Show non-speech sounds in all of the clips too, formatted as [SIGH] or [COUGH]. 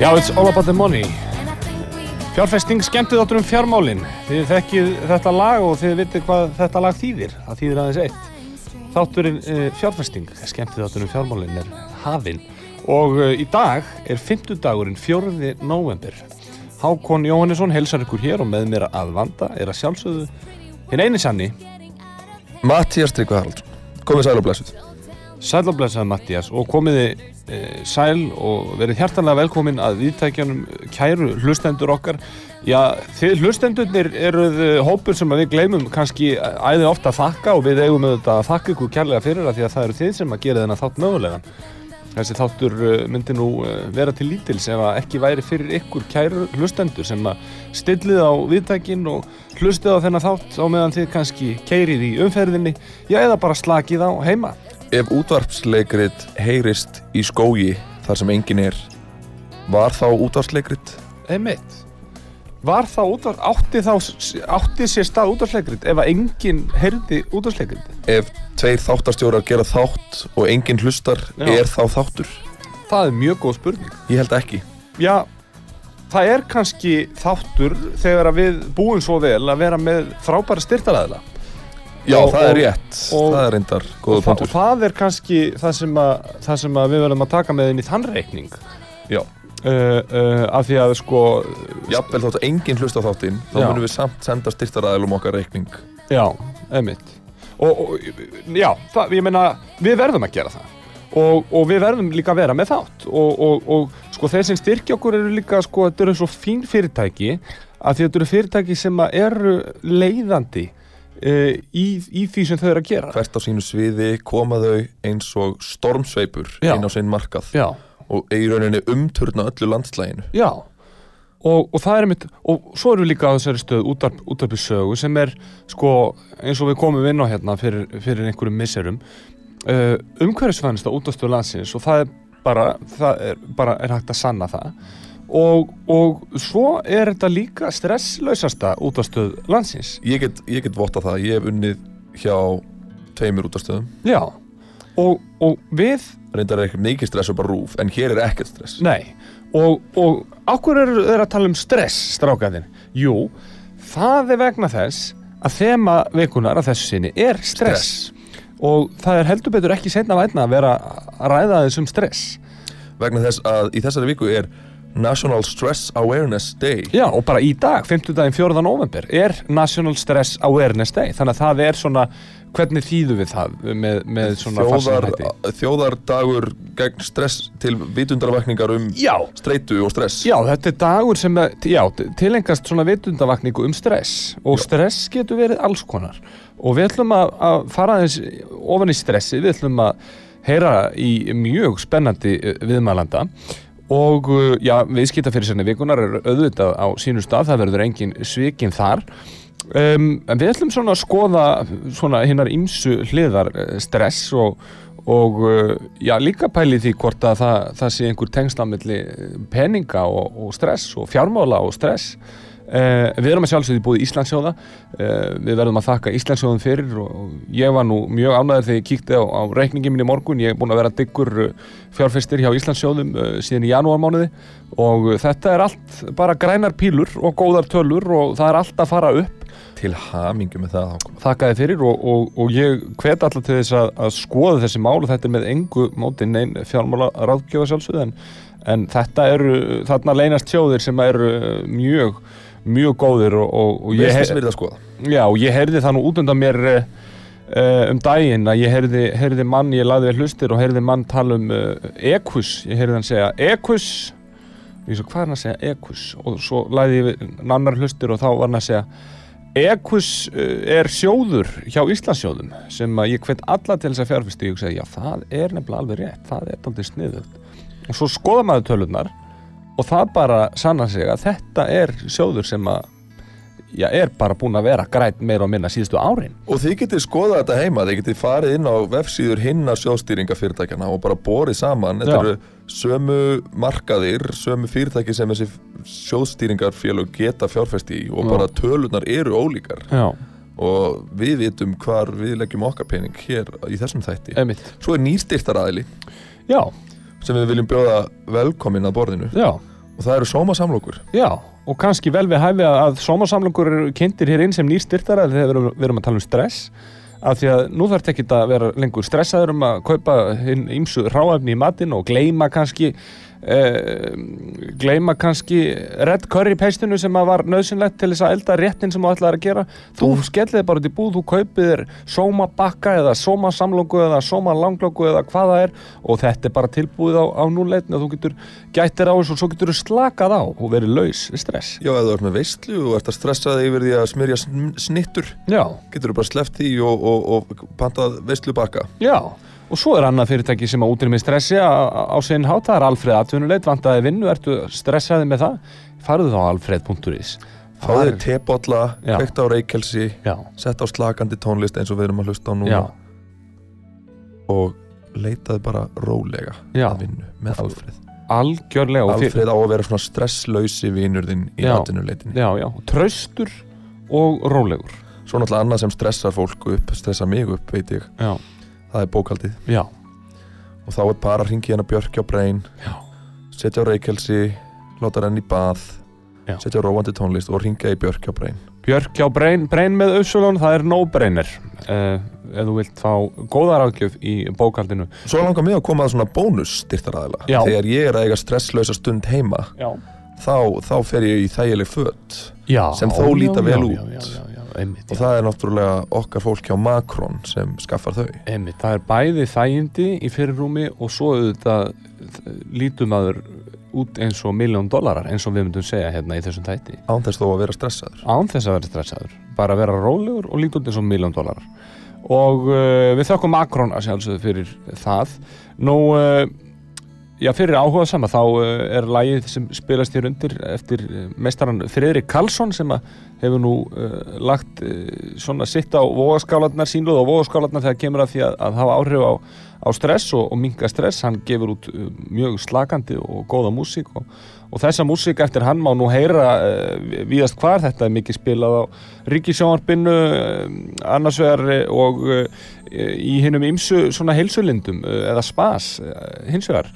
Já, it's all about the money. Fjárfesting skemmtið áttur um fjármálin. Þið þekkið þetta lag og þið vitið hvað þetta lag þýðir. Það þýðir aðeins eitt. Þátturinn uh, fjárfesting, skemmtið áttur um fjármálin er hafinn. Og uh, í dag er 50 dagurinn 4. november. Hákon Jóhannesson helsar ykkur hér og með mér að vanda er að sjálfsögðu hinn eini sanni, Mattías Tryggvi Haraldsson, komið sæl og blessuð sæl og blessaði Mattías og komiði uh, sæl og verið hjartanlega velkomin að viðtækjanum kæru hlustendur okkar. Já, þið hlustendurnir eruð hópur sem við gleymum kannski æði ofta að þakka og við eigum auðvitað að þakka ykkur kærlega fyrir það því að það eru þið sem að gera þennan þátt mögulegan. Þessi þáttur uh, myndi nú uh, vera til lítils ef að ekki væri fyrir ykkur kæru hlustendur sem að stillið á viðtækin og hlustið á þennan þátt á meðan þið kannski keirið í umferðinni, já eða bara slakið á heima. Ef útvarpsleikrit heyrist í skógi þar sem engin er Var þá útvarpsleikrit? Einmitt. Var það útvar, átti þá, átti sér stað útvarsleikrit ef að enginn heyrði útvarsleikrit? Ef tveir þáttarstjórar gera þátt og engin hlustar, Já. er þá þáttur? Það er mjög góð spurning. Ég held ekki Já, það er kannski þáttur þegar að við búum svo vel að vera með frábæra styrtaræðila. Já, Og- það er rétt, og- það er reyndar Og, góða þa og það er kannski það sem, að, það sem við verðum að taka með inn í þann reikning. Já, Uh, uh, af því að sko, jafnvel þótt að engin hlusta á þáttinn þá Já. munum við samt senda styrtaræðilum okkar reikning já, einmitt. Og, og já, það, ég meina, við verðum að gera það. Og, og við verðum líka að vera með þátt og, og, og sko þeir sem styrkja okkur eru líka sko, þetta eru svo fín fyrirtæki að því þetta eru fyrirtæki sem að eru leiðandi uh, í, í því sem þau eru að gera Hvert á sínu sviði koma þau eins og stormsveipur Já. inn á sinn markað Já, og í rauninni umturna öllu landslæginu já og, og það er mitt, og svo erum við líka á þessari stöð útarp, útarpi sögu sem er sko, eins og við komum inn á hérna fyrir, fyrir einhverjum misserum uh, umhverfisvænista útastöð landsins og það er bara, það er bara er hægt að sanna það. Og, og svo er þetta líka stresslausasta útastöð landsins. Ég get, ég get votta það, ég hef unnið hjá tveimur útastöðum já, og, og við reyndar er ekki mikið stress og bara rúf en hér er ekkert stress Nei, og, og ákveður eru þeir að tala um stress, strákaðin? Jú, það er vegna þess að þema vikunar að þessu sinni er stress. Og það er heldur betur ekki seinna vætna að vera að ræða þessum stress. vegna þess að í þessari viku er National Stress Awareness Day Já, og bara í dag, 50 daginn 4. november, er National Stress Awareness Day. Þannig að það er svona, hvernig þýðu við það með, með svona Þjóðar, farsíðanhætti? þjóðardagur gegn stress til vitundarvakningar um Já, streitu og stress. Já, þetta er dagur sem já, tilengast svona vitundavakningu um stress. Og stress getur verið alls konar. Og við ætlum að, að fara aðeins ofan í stressi, við ætlum að heyra í mjög spennandi eh, viðmælanda. Og uh, já, viðskipta fyrir sérni vikunar er auðvitað á sínu stað, það verður engin svikin þar um, en við ætlum svona að skoða svona hinnar ýmsu hliðar eh, stress og og uh, já, líka pæli því hvort að það, það sé einhver tengslamilli peninga og, og stress og fjármála og stress. Uh, við erum að sjálfsögði búið Íslandsjóða uh, við verðum að þakka Íslandsjóðum fyrir og ég var nú mjög ánæður þegar ég kíkti á, á reikningin minn í morgun. Ég er búin að vera diggur fjárfestir hjá Íslandsjóðum uh, síðan í janúarmánuði. Og þetta er allt bara grænar pílur og góðar tölur og það er allt að fara upp Til hamingu með það Hákon. þakkaði fyrir og, og, og ég hvet alltaf til þess að, að skoða þessi mál. Og þetta er með engu móti neinn fjármála ráðgjöfa sjálfsögð en, en þetta eru, þarna leynast sjóðir sem eru mjög mjög góðir og, og, og ég, já, og ég heyrði það nú út undan mér uh, um daginn að ég heyrði, heyrði mann, ég laði við hlustir og heyrði mann tala um uh, ekus, ég heyrði hann segja ekus ég svo hvað er hann að segja? Ekus og svo laði ég við nannar hlustir og þá var hann að segja Equus uh, er sjóður hjá Íslandsjóðum sem ég hvet alla til þess að fjárfyrstu og ég segi, já það er nefnilega alveg rétt. Það er aldrei sniðugt. Og svo skoða maður tölurnar og það bara sanna sig að þetta er sjóður sem að já, er bara búin að vera grænt meira og minna síðustu árin. Og þið getið skoðað þetta heima, þið getið farið inn á vefsíður hinna sjóðstýringafyrirtækjana og bara borið saman, þetta Já. eru sömu markaðir, sömu fyrirtæki sem þessi sjóðstýringarfélög geta fjárfest í og bara tölunar eru ólíkar. Já, og við vitum hvar við leggjum okkar pening hér í þessum þætti. emitt Svo er nýrstyrtaraðili Já, sem við viljum bjóða velkomin að borðinu. Já, og það eru sóma samlokur. já og kannski vel við hæfi að, sómasamlingur eru kynntir hér inn sem nýr styrtara þegar við erum, að tala um stress. Af því að nú þarf ekki að vera lengur stressaður um að kaupa ímsu ráefni í matinn og gleyma kannski eh, gleyma kannski red curry peistinu sem að var nöðsynlegt til þess að elda réttin sem þú ætlaðir að gera. Þú skelliði bara út í búð, þú kaupið þér sóma bakka eða sóma samlóku eða sóma langlóku eða hvað það er og þetta er bara tilbúið á, á núleitni og þú getur gættir á þessu og svo getur þú slakað á og verið laus við stress. Já, ef þú ert með veistlu og ert að stressa þig yfir því að smyrja sn- snittur, Já, getur þú bara sleppt því og, og, og pantað veistlu bakka. já og svo er annað fyrirtæki sem að útrými stressi á, á sinn hát, það er Alfreð atvinnuleit. Vantaði vinnu, ertu stressaði með það? Farðu þá á alfreð.is Fáðu Já. kveikt á reykelsi, sett á slakandi tónlist eins og við erum að hlusta á núna. Já, og leitaði bara rólega Já. að vinnu með Alfreð. algjörlega. Og fyr- Alfreð á að vera svona stresslausi vinur þinn í atvinnuleitinni. Já, já, traustur og rólegur. Svo náttúrulega annað sem stressar fólk upp, stressar mig upp, veit ég, Já, það er bókaldið. já, Og þá er bara að ringi hérna Björki á breyn, já, setja á reykelsi, láta renni í bað, Já. setja á róandi tónlist og ringja í Björki á breyn. Björk hjá Brein, Brein með Uppsölun, það er no-brainer uh, ef þú vilt fá góða ráðgjöf í bókaldinu Svo langar mig að koma að svona bónus styrtaraðila. Já. Þegar ég er að eiga stresslausa stund heima, Já, þá, þá fer ég í þægileg já Sem þó líta vel út. Já, einmitt, Og það er náttúrulega okkar fólk hjá Macron sem skaffar þau. Einmitt, það er bæði þægindi í fyrirrúmi og svo auðvitað lítum aður út eins og miljón dólarar eins og við myndum segja hérna í þessum þætti. Án þess þó að vera stressaður. án þess að vera stressaður. Bara vera rólegur og líta út eins og miljón dólarar og uh, við þökkum Macron að sjálfsögðu fyrir það. Nú uh, já fyrir áhuga sama þá uh, er lagið sem spilast hér undir eftir uh, mestaran Friðrik Karlsson sem hefur nú uh, lagt uh, svona sitt á vogaskálarnar sínluð og vogaskálarnar þegar kemur að því að, að hafa áhrif á, á stress og, og minga stress. Hann gefur út uh, mjög slakandi og góða músík og, og þessa músík eftir hann má nú heyra víðast hvar. Þetta er mikið spilað á ríkisjónarbinu uh, annars vegar uh, og í hinnum ymsu svona heilsulindum eða spas uh, hins vegar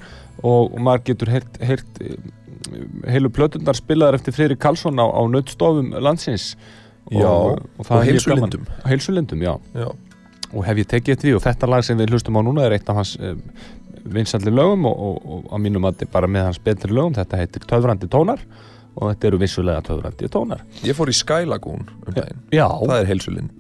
og, maður getur heyrt, heyrt uh, heilu plötundar spilaðar eftir Friðrik Karlsson á, á nöttstofum landsins Já, og, og og er heilsulindum. heilsulindum, já Já. og hef ég tekið eftir því og þetta lag sem við hlustum á núna er eitt af hans um, vinsalli lögum og, og, og á mínum að bara með hans betri lögum þetta heitir Töfrandi tónar og þetta eru vissulega Töfrandi tónar Ég fór í Sky Lagoon um daginn. Já, Það er heilsulind.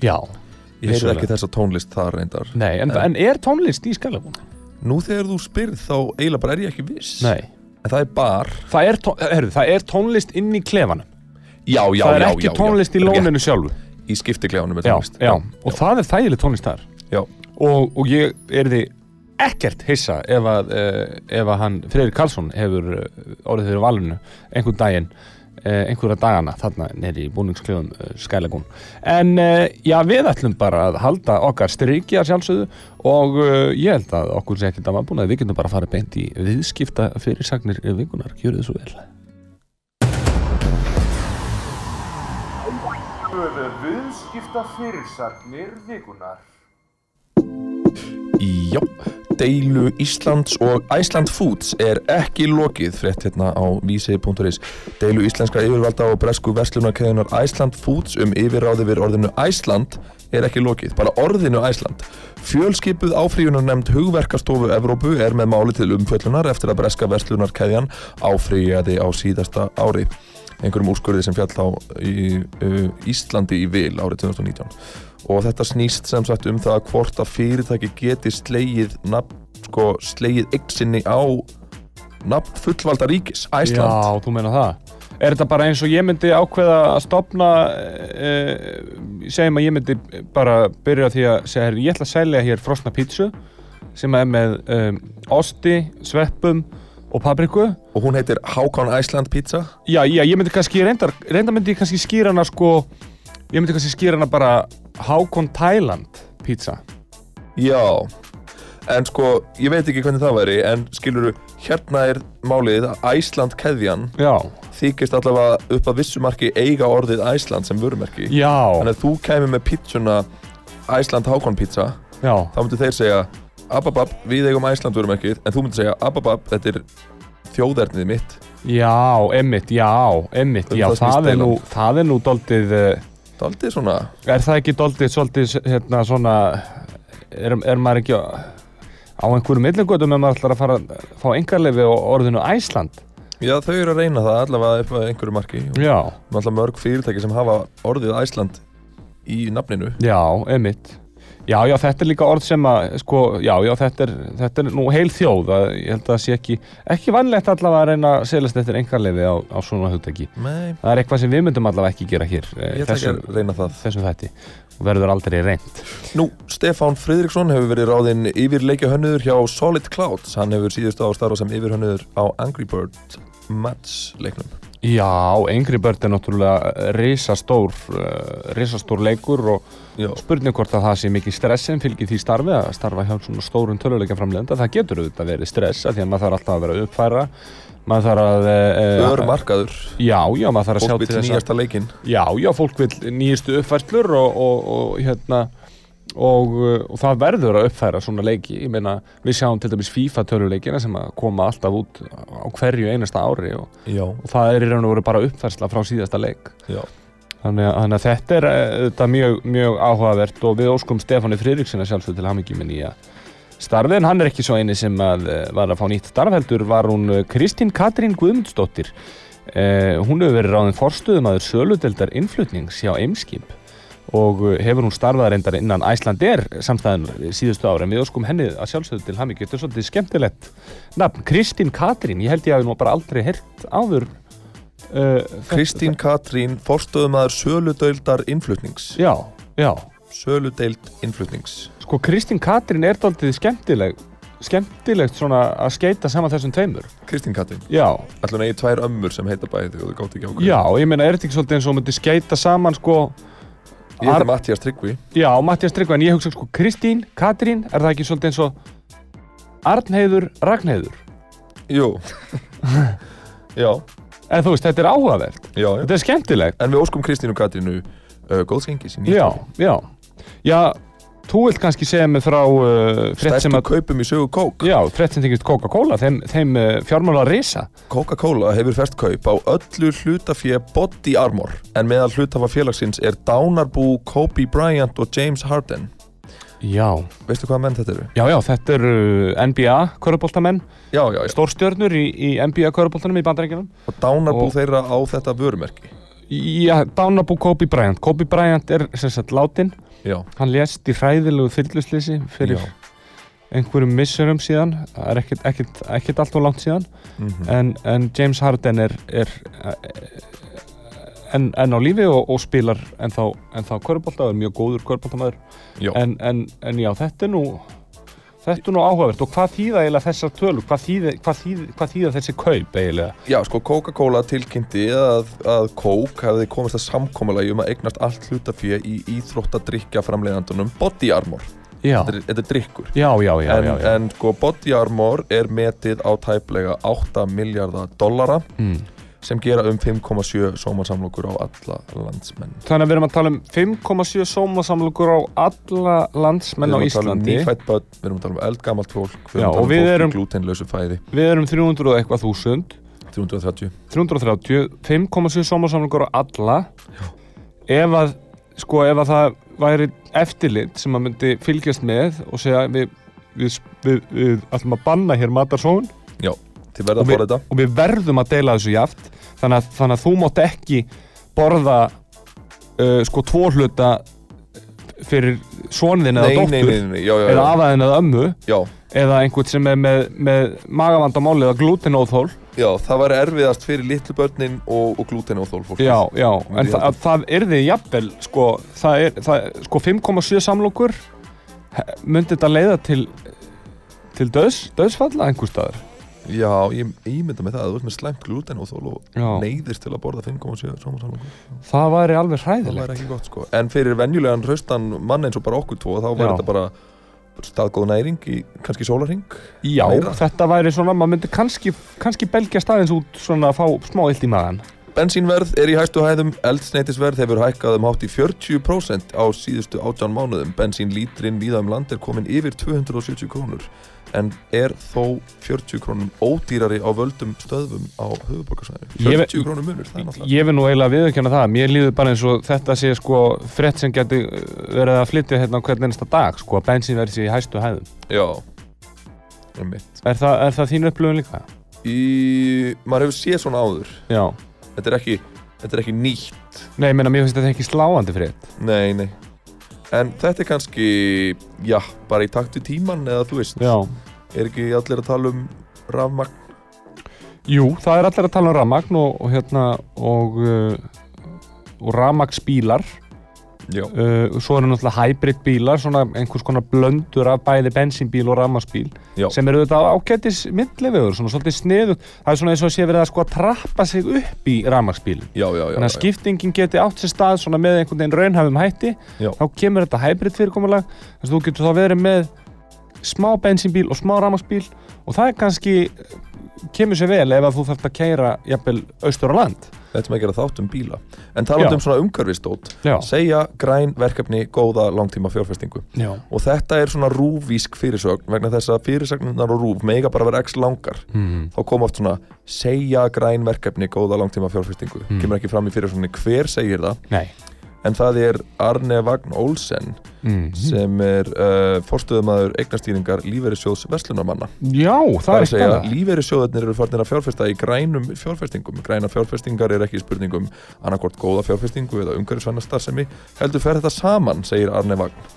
Ég heyrði ekki þessa tónlist þar reyndar. Nei, en, en er tónlist í skælagún? Nú þegar þú spyrð þá eiginlega bara er ég ekki viss. Nei En það er bar. Það er, tó heru, það er tónlist inn í klefanum Já, já, Það er já, ekki já, tónlist já. í lóninu sjálfu. Í skiptiklefanum er já, tónlist. já, og það er þægileg tónlist þar Já. og, og ég er því ekkert hissa ef að, uh, ef að hann, Freyri Karlsson hefur uh, orðið fyrir valinu einhvern daginn einhverja dagana þarna neri í búningskljóðum uh, Skælagún en uh, já, við ætlum bara að halda okkar striki að sjálfsögðu og uh, ég held að okkur sé ekkert að maður búin að við getum bara að fara beint í viðskipta fyrirsagnir vikunar, gjör þið svo vel. Viðskipta fyrirsagnir vikunar Já, deilu Íslands og Iceland Foods er ekki lokið frétt hérna á vísi.is Deilu íslenskra yfirvalda og bresku verslunarkeðunar Iceland Foods um yfirráði við orðinu Iceland er ekki lokið, bara orðinu Iceland. Fjölskipuð áfríunar nefnd hugverkastofu Evrópu er með máli til umfjöllunar eftir að breska verslunarkeðjan áfríjaði á síðasta ári. Einhverjum úrskurði sem fjall á í, uh, Íslandi í vil árið 2019 og þetta snýst sem sagt um það hvort að fyrirtæki geti slegið nafn, sko, slegið yksinni á nafn fullvalda ríkis, Æsland Já, þú meina það. Er þetta bara eins og ég myndi ákveða að stopna e, segjum að ég myndi bara byrja á því að segja, herri, ég ætla að selja hér frosna pítsu sem er með um, osti, sveppum og papriku. Og hún heitir Hákon Æsland Pizza? Já, já, ég myndi kannski reyndar, reyndar myndi ég kannski skýra hana sko ég myndi kannski skýra hana bara Hákon Thailand pizza. Já, en sko, ég veit ekki hvernig það væri en skiluru, hérna er málið að Æsland keðjan Já, þykist allavega upp að vissumarki eiga orðið Æsland sem vörumerki. Já, Þannig að þú kemur með pizzuna Æsland Hákon pizza já. þá myndir þeir segja Ababab, við eigum Æsland vörumerkið en þú myndir segja Ababab, þetta er þjóðernið mitt. Já, emmitt, já, emmitt, já, það það er nú, það er nú doldið, eh, Daldið svona er það ekki doldið svolítið, hérna, svona, er, er maður ekki á, einhverjum millingötum ef maður ætlar að fara að fá engarlefi á orðinu Æsland? Já, þau eru að reyna það allavega upp að einhverju marki og Já, alltaf mörg fyrirtæki sem hafa orðið Æsland í nafninu já, emmitt. Já, já, þetta er líka orð sem að, sko, já, já, þetta er, þetta er nú heil þjóð, að, ég held að það sé ekki, ekki vannlegt allavega að reyna að selast eftir engarlefi á, á svona hugtæki. Nei, Það er eitthvað sem við myndum allavega ekki gera hér, eh, ég ætla ekki að reyna það. þessum þætti. Og verður aldrei reynd. Nú, Stefán Friðriksson hefur verið ráðinn yfir leikjahönnur hjá Solid Clouds. Hann hefur síðustu á starfa sem yfirhönnur á Angry Bird Match leiknum Já, Angry Bird er náttúrulega risastór, uh, risastór leikur og Já, spurning hvort að það sé mikið stress sem fylgir því starfi að starfa hjá svona stórum töluleika framlegenda. Það getur auðvitað verið stress af því að maður þarf alltaf að vera að uppfæra, maður þarf að... Uh, ör markaður. Já, já, maður þarf að sjá Fólk til vil þess að... nýjasta leikinn. Já, já, fólk vil nýjustu uppfærslur og, og, og hérna... Og, uh, og það verður að uppfæra svona leiki. Ég meina, við sjáum til dæmis FIFA töluleikina sem að koma alltaf út á hverju einasta ári og, og það er í raun og veru bara uppfærsla frá síðasta leik. Þannig að, þannig að þetta er eh, þetta mjög, mjög áhugavert og við óskum Stefáni Friðriksson að sjálfsög til hamingi með nýja starfið. En hann er ekki svo eini sem að, eh, var að fá nýtt starfheldur var hún eh, Kristín Katrín Guðmundsdóttir. Eh, hún hefur verið ráðin forstuðumadur söludeldar innflutnings hjá Eimskip og eh, hefur hún starfað reyndar innan Æslandir samstæðan síðustu ára en við óskum henni að sjálfsögðu til hamingi þetta er svolítið skemmtilegt nafn. Kristín Katrín, ég held ég að nú bara aldrei heyrt áður uh, Kristín Katrín, forstöðumæður Söludeildar innflutnings. Já, já. Söludeild innflutnings. Sko Kristín Katrín er daldið skemmtileg skemmtilegt svona að skeita saman þessum tveimur. Kristín Katrín. Já, hún eigi tvær ömmur sem heita bæði og þau gátt ekki ákveð já, ég meina er þetta ekki svolítið eins og Ég heita Ar- Mattias Tryggvi. Já, Mattias Tryggva, en ég hugsa sko Kristín, Katrín, er það ekki svolítið eins og Arnheiður, Ragnheiður? Jú. [LAUGHS] Já, En þú veist, þetta er áhugavert, já, já. Þetta er skemmtilegt. En við óskum Kristínu Katrínu uh, góðs gengis í Já, nýtt já. Já, þú vilt kannski segja mig frá uh, Stærstu kaupum í sögu kók Já, frétt sem tengist Coca-Cola, þeim, þeim uh, fjármála risa. Coca-Cola hefur fest kaup á öllu hlutafé Body Armor en meðal hlutafa félagsins er dánarbú Kobe Bryant og James Harden. Já, Veistu hvað menn þetta eru? já, já, þetta eru uh, NBA köruboltamenn, Já, já, já. Stórstjörnur í, í NBA köruboltanum í bandarengjunum Og dánarbú þeirra á þetta vörumerki Já, Dánabú Kobe Bryant. Kobe Bryant er sagt látin Já, hann lést í hræðilegu fylgjuslýsi fyrir Já. einhverjum missurum síðan. Það er ekkert, ekkert, ekkert allt og langt síðan. Mm en, en James Harden er, er enn en á lífi og, og spilar ennþá, ennþá körubolta og er mjög góður en, en, en já, þetta er nú þetta er nú áhugavert. Og hvað þýða eiginlega þessar tölur, hvað þýða, hvað þýða, hvað þýða þessi kaup eiginlega? Já, sko, Coca-Cola tilkynnti að, að Coke hefði komist að samkomalagi um að eignast allt hlutafé í íþróttadrykja framleiðandunum Body Armor. Já, Þetta er, þetta er drykkur. Já, já, já, en, já, já. en sko Body Armor er metið á tæplega 8 miljardar dollara. Mm. Sem gera um 5,7 sómasamlokur á alla landsmenn. Þannig að við erum að tala um 5,7 sómasamlokur á alla landsmenn á Við erum að tala um Íslandi. nýfætt börn, við erum að tala um eldgamalt fólk Við Já, erum að og tala um fólk erum- í glútenlausu fæði. Við erum 300 og eitthvað þúsund. 330 330, 5,7 sómasamlokur á alla. Ef að sko ef að það væri eftirlit sem að myndi fylgjast með og segja við, við, við, við ætlum að banna hér matarsón Þið verða að fóra þetta. og við verðum að deila þessu jaft þannig að, þannig að þú mátt ekki borða uh, sko tvo hluta fyrir sonðin eða dóttur eða afaðin eða ömmu já, eða einhvern sem er með, með magavandamál eða glútenóþól já, það var erfiðast fyrir litlu börnin og, og glúten og þólfólk já, já, en ég það, það yrði jafnvel sko, það er, það, sko 5,7 samlokur myndi þetta leiða til til döðs, döðsfalla einhver staðar Já, ég ímynda með það að þú ert með slæmt glúten og þól og neyðist til að borða 5,7 sómasamlokur það væri alveg Það hræðilegt væri ekki gott sko En fyrir venjulegan hraustan mann eins og bara okkur tvo þá væri þetta bara staðgóð næring í kannski sólarring Já, Meira. þetta væri svona, maður myndi kannski, kannski belgja staðins út svona að fá smá illt í maðan. Bensínverð er í hæstu hæðum, eldsneitisverð hefur hækkað um hátt í 40% á síðustu 18 mánuðum. Bensínlítrin víða um land er komin yfir 270 krónur en er þó 40 krónum ódýrari á völdum stöðvum á ve- 40 krónum munur, það er náttúrulega. Ég vil nú eiginlega viðurkenna það, mér líður bara eins og þetta sé sko frett sem geti verið að flytja hérna hvern einasta dag, sko að bensín verið sér í hæstu hæðum. Já, einmitt. Er það, er það þín upplöfun líka? Í, maður hefur séð svona áður. Já. Þetta er ekki, þetta er ekki nýtt. Nei, ég meina, mér finnst þetta ekki sláandi frétt. Nei, nei. En þetta er kannski, já, bara í takt við tíman eða þú veist. Já. Er ekki allir að tala um rafmagn? Jú, það er allir að tala um rafmagn og, og hérna, og, uh, og rafmagnsbílar. Uh, svo eru náttúrulega hybrid bílar, svona einhvers konar blöndur af bæði bensínbíl og rafmagnsbíl. Já. sem eru auðvitað ágætis millivegur, svona svolítið sniðu það er svona eins og sé verið að sko að trappa sig upp í já. þannig að skiptingin geti átt sér stað svona með einhvern veginn raunhafum hætti Já. þá kemur þetta hybrid fyrirkomulag þess að þú getur þá verið með smá bensínbíl og smá rafmagsbíl og það er kannski kemur sér vel ef að þú þarft að keira jafnvel austur á land Þetta sem að gera þátt um bíla. En talað Já. um svona umhverfistótt, Já, segja græn verkefni góða langtíma fjárfestingu. já, Og þetta er svona rúvísk fyrirsögn vegna þess að fyrirsögnunar og rúf mega bara vera x langar. mm. Þá kom oft svona segja græn verkefni góða langtíma fjárfestingu. Mm. Kemur ekki fram í fyrirsögninni hver segir það. nei En það er Arne Vagn Olsen mm. sem er uh, forstöðumæður eignastýringar lífeyrissjóðs verslunarmanna. Já, það Það er er að segja eitthvað að lífeyrissjóðarnir eru farnir að fjárfesta í grænum fjárfestingum. Græna fjárfestingar er ekki spurningum annarkort góða fjárfestingu eða umhverfisvæna starfsemi. Heldur fer þetta saman, segir Arne Vagn.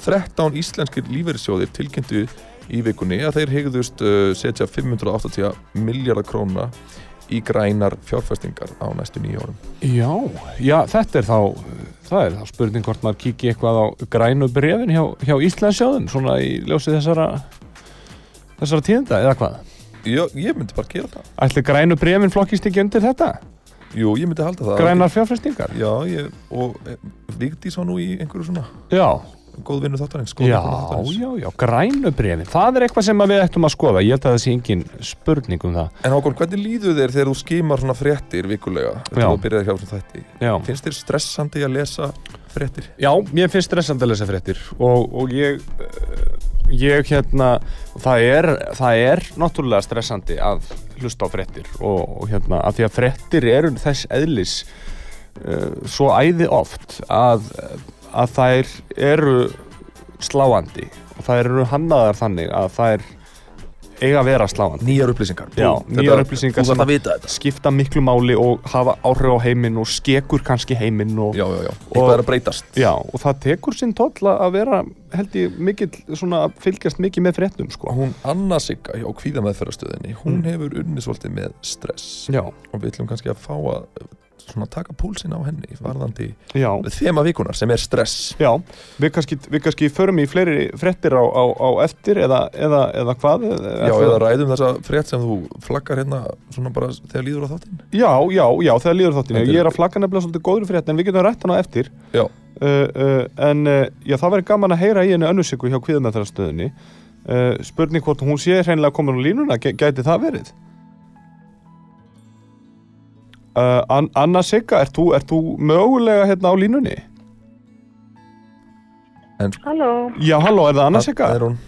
13 íslenskir lífeyrissjóðir tilkynntu í vikunni að þeir hegðust uh, setja 580 miljardar króna í grænar fjárfestingar á næstu nýju árum. Já, já, þetta er þá það er þá spurning hvort maður kíki eitthvað á grænu brefin hjá, hjá Íslandsjóðun svona í ljósi þessara þessara tíðenda, eða hvað? Já, ég myndi bara gera það. Ætli grænu brefin flokkist ekki undir þetta? Jú, ég myndi halda það. Grænar fjárfestingar? Já, ég, og e, Vigdís var nú í einhverju svona Já, góð vinnu þáttarins. góð já, þáttarins. já, já, grænu brefin það er eitthvað sem við ættum að skoða ég held að það sé engin spurning um það En Hákon, hvernig líður þér þegar þú skimar svona fréttir vikulega? Já. Þú byrjaði hjá svona þætti. Já, Finnst þér stressandi að lesa fréttir? já mér finnst stressandi að lesa fréttir og, og ég eh, ég hérna það er, það er náttúrulega stressandi að hlusta á fréttir og, og hérna að því að fréttir eru þess eðlis uh, svo æði oft að, að þær eru sláandi og þær eru hannaðar þannig að þær eiga að vera sláandi Nýjar upplýsingar. Já, nýjar upplýsingar sem skipta miklu máli og hafa áhrif á heiminn og skekur kannski heiminn og, Já, já, já. Eitthvað er að breytast. Já, og það tekur sinn toll að vera, held ég, mikill, svona, að fylgjast mikið með fréttum, sko. Hún Anna Sigga hjá kvíðameðferðastöðinni, hún Mm. hefur unnið svolítið með stress Já, og við ætlum kannski að fá að svona taka púlsinn á henni varðandi þema vikunar sem er stress. já, við kannski, við kannski förum í fleiri fréttir á, á, á eftir eða, eða, eða hvað? Já, eða ræðum þessa frétt sem þú flaggar hérna svona bara þegar líður á þáttinn. Já, já, já, það líður. Þetta er- Ég er að flagga nefnilega svolítið góður frétt, en við getum rætt hana á eftir. Já. Uh, uh, en uh, já, það verður gaman að heyra í henni önnusíku hjá kviðmeðþarastöðinni. Uh, spurning hvort hún sé hreinlega komin á línuna, gæ- gæti það verið? Uh, An Anna Sigga, ert þú, ert þú mögulega hérna á línunni? Halló, Já, halló, er það Anna Sigga? Það er hún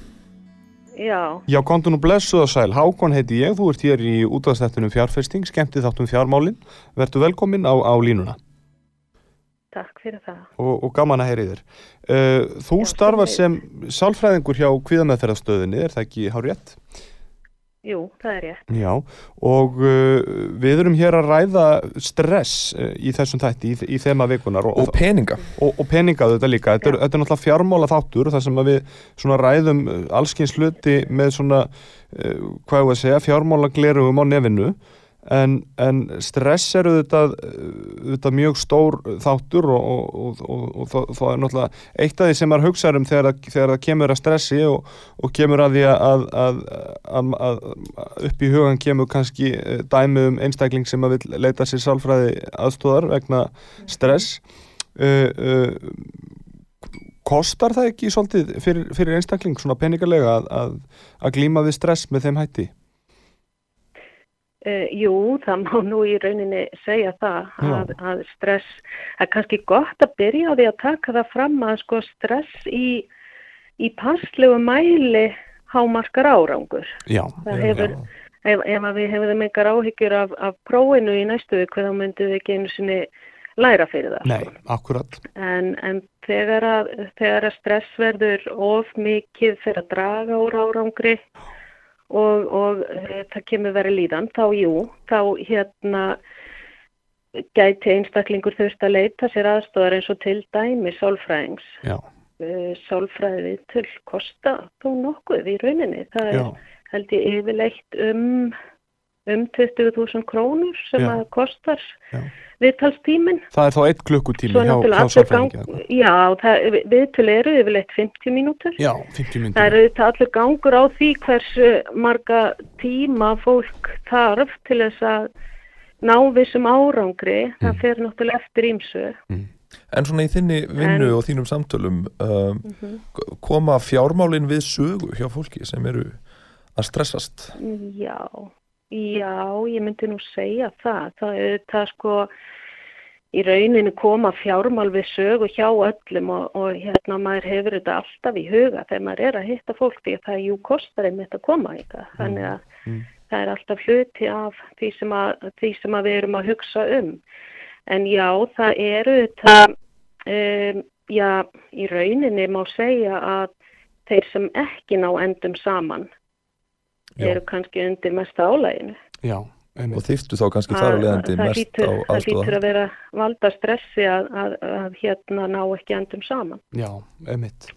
já, Já, kontu nú blessuð og sæl. Hákon heiti ég, þú ert hér í útastættunum fjárfesting, skemmtið þáttum fjármálin. Vertu velkomin á, á línuna takk fyrir það. og, og gaman að heyri þér. Uh, þú Já, starfar sem sömuleiðis. sálfræðingur hjá kvíðameðferðastöðinni, er það ekki hár rétt? Jú, það er ég. Já, og uh, við erum hér að ræða stress uh, í þessum þætti, í, í þema vikunar og, Og peninga og, og peninga þetta líka. Þetta er, þetta er náttúrulega fjármála þáttur þar sem við svona ræðum uh, allskins hluti með svona, uh, hvað ég að segja, fjármála glerugum á nefinu en, en stress er uh, auðvitað mjög stór þáttur og, og, og, og, það, er náttúrulega eitt af því sem maður hugsaður um þegar, þegar það kemur að stressi og, kemur að því að, að, að, að, upp í hugan kemur kannski eh, dæmi um einstakling sem að vil leita sér sálfræði aðstóðar vegna stress uh, uh, kostar það ekki svolítið fyrir, fyrir einstakling svona peningalega að, að, að glíma við stress með þeim hætti? Uh, jú, það má nú í rauninni segja það að, að stress, það er kannski gott að byrja á því að taka það fram að sko stress í, í passlegu mæli hámarkar árangur. Já, Það já, hefur, ef, ef við hefum engar áhyggjur af, af prófinu í næstu viku þá myndum við ekki einu sinni læra fyrir það. Nei, sko. akkurat En, en þegar, að, þegar að stress verður of mikið fyrir að draga úr árangri og, og e, það kemur verið líðan, þá jú, þá hérna gæti einstaklingur þurft að leita sér aðstofar eins og til dæmi sálfræðings. Já, E, Sálfræði til kosta þó nokkuð í rauninni. Það er já, held ég yfirleitt um, um 20.000 krónur sem Já. að kostar Já. viðtalstíminn. það er þá eitt klukkutími hjá, hjá allir sálfræðingi já, það, viðtöl eru yfirleitt 50 mínútur. Já, 50 Það myndir eru þetta allur gangur á því hversu marga tíma fólk þarf til þess að ná vissum árangri. Mm. Það fer náttúrulega eftir ímsu. En svona í þinni vinnu En- og þínum samtölum um, Mhm. koma fjármálin við sögu hjá fólki sem eru að stressast Já, já, ég myndi nú segja það. Það er það sko í rauninu koma fjármál við sögu hjá öllum og, og hérna maður hefur þetta alltaf í huga þegar maður er að hitta fólk því að það jú kostar einmitt að koma ykkar. Þannig að Mm. það er alltaf hluti af því sem, að, því sem við erum að hugsa um. En já, það eru þetta, um, já, í rauninni má segja að þeir sem ekki ná endum saman. Eru kannski undir mesta álæginu. Já, og einmitt þyrftu þá kannski þar að leiðandi það mest hlýtur, á það hlýtur aðstofa að vera valda stressi að, að, að hérna ná ekki endum saman. Já, einmitt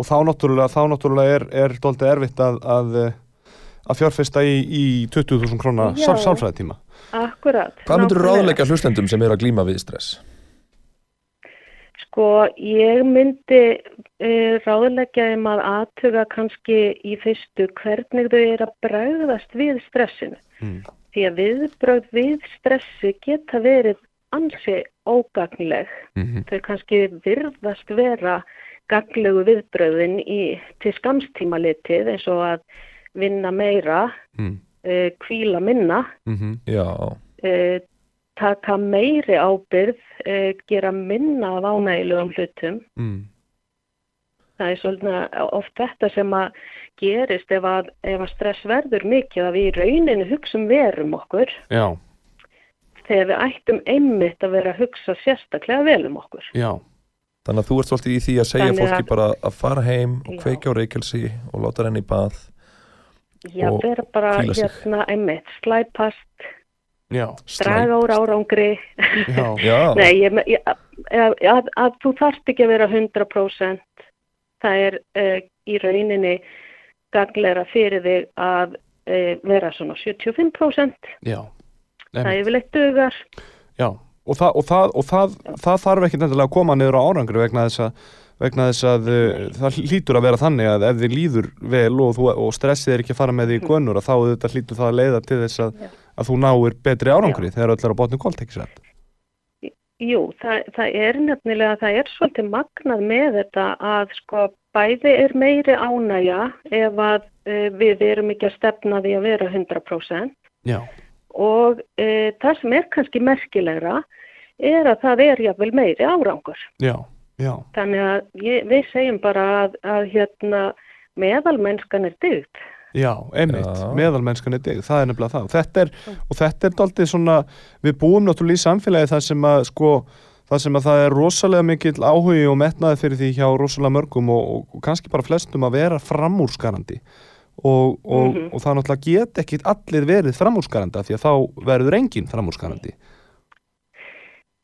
Og þá náttúrulega, þá náttúrulega er, er dóltið erfitt að, að, að fjárfesta í, í 20.000 krónar sálfræðitíma Akkurat. Hvað myndur ráðleika hlustendum sem eru að glíma við stress? Sko, ég myndi uh, ráðleggja um að aðtuga kannski í fyrstu hvernig þau eru að bregðast við stressinu. Mm. Því að viðbrögð við stressi geta verið ansi ógagnileg. Mhm. Þau kannski virðast vera gaglegu viðbröðin í, til skamstíma litið eins og að vinna meira, Mm. uh, kvíla minna, Mhm. Já, uh, taka meiri ábyrð, uh, gera minna af ánægilegum hlutum. Mm. Það er svolítið oft þetta sem að gerist ef að, ef að stress verður mikið að við í rauninu hugsum verum okkur Já, þegar við ættum einmitt að vera að hugsa sérstaklega vel um okkur. já, þannig að þú ert svolítið í því að segja Þannig fólki að- bara að fara heim og Já. kveikja á reykelsi og láta henni í bað Já, vera bara hérna einmitt, slæpast, já, draga úr árangri. já, [LAUGHS] Já, Nei, ég, ég, að, að, að þú þarft ekki að vera 100%. Það er uh, í rauninni gaglera fyrir þig að uh, vera svona 75%. já Það er yfirleitt dugar. Já, og, það, og, það, og það, það þarf ekki nefnilega að koma niður á árangri vegna þess að, vegna þess að uh, það hlýtur að vera þannig að ef þið líður vel og, þú, og stressið er ekki að fara með því í gunnur að þá þetta hlýtur það að leiða til þess að. Að þú náir betri árangri þegar öll er á botni kolt, ekki sætt. Jú, það, það er nefnilega, það er svolítið magnað með þetta að sko bæði er meiri ánægja ef að uh, við erum ekki að stefna því að vera 100%. Já, og e, það sem er kannski merkilegra er að það er jáfnvel meiri árangur. já, já, Þannig að ég, við segjum bara að, að hérna, meðalmennskan er dyggt. Já, einmitt, Já. meðalmennskan er dig, það er nefnilega það. Og þetta er, og þetta er daldið svona, við búum náttúrulega í samfélagi það sem að, sko, það sem að það er rosalega mikill áhugi og metnaði fyrir því hjá rosalega mörgum og, og, og kannski bara flestum að vera framúrskarandi. Og, og, Mhm. og það náttúrulega get ekki allir verið framúrskarandi af því að þá verður enginn framúrskarandi.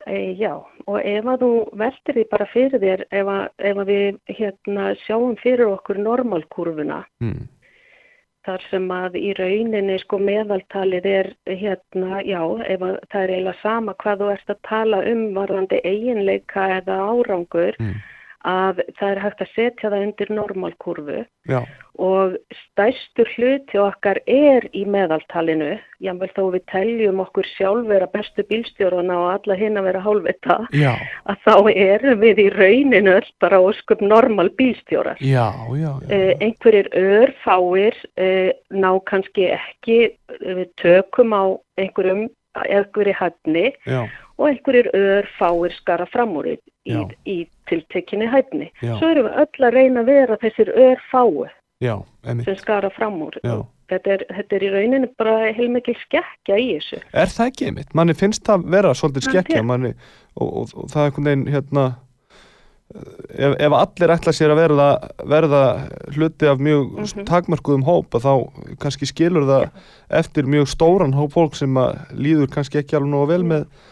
E, já, og ef að þú veltir því bara fyrir þér, ef að, ef að við hérna, sjáum fyrir okkur normalkurvuna, Mm. Þar sem að í rauninni sko meðaltalið er hérna, já, ef að það er eiginlega sama hvað þú ert að tala um varðandi eiginleika eða árangur, Mm. Að það er hægt að setja það undir normalkurvu Já, og stærstur hluti okkar er í meðaltalinu, jável þó við teljum okkur sjálf vera bestu bílstjórana og alla hinn að vera hálfvita, já, að þá erum við í rauninu öll bara ósköp normal bílstjórar. já, já. Eh, einhverjir örfáir eh, ná kannski ekki eh, tökum á einhverjum einhverju hæfni. Já, og einhverjir örfáir skara fram úr í, Já. í, í tiltekinni hæfni. Já. Svo erum við öll að reyna að vera þessir örfáu já, einmitt. sem skara fram úr. Já. Þetta er, þetta er í rauninu bara heilmikil skekkja í þessu. Er það ekki einmitt? Manni finnst það vera svolítið skekkja manni, og, og, og það er einhvern veginn hérna ef, ef allir ætla sér að verða, verða hluti af mjög Mhm. takmörkuðum hóp að þá kannski skilur það eftir mjög stóran hóp fólk sem líður kannski ekki alveg nógu vel með, Ja,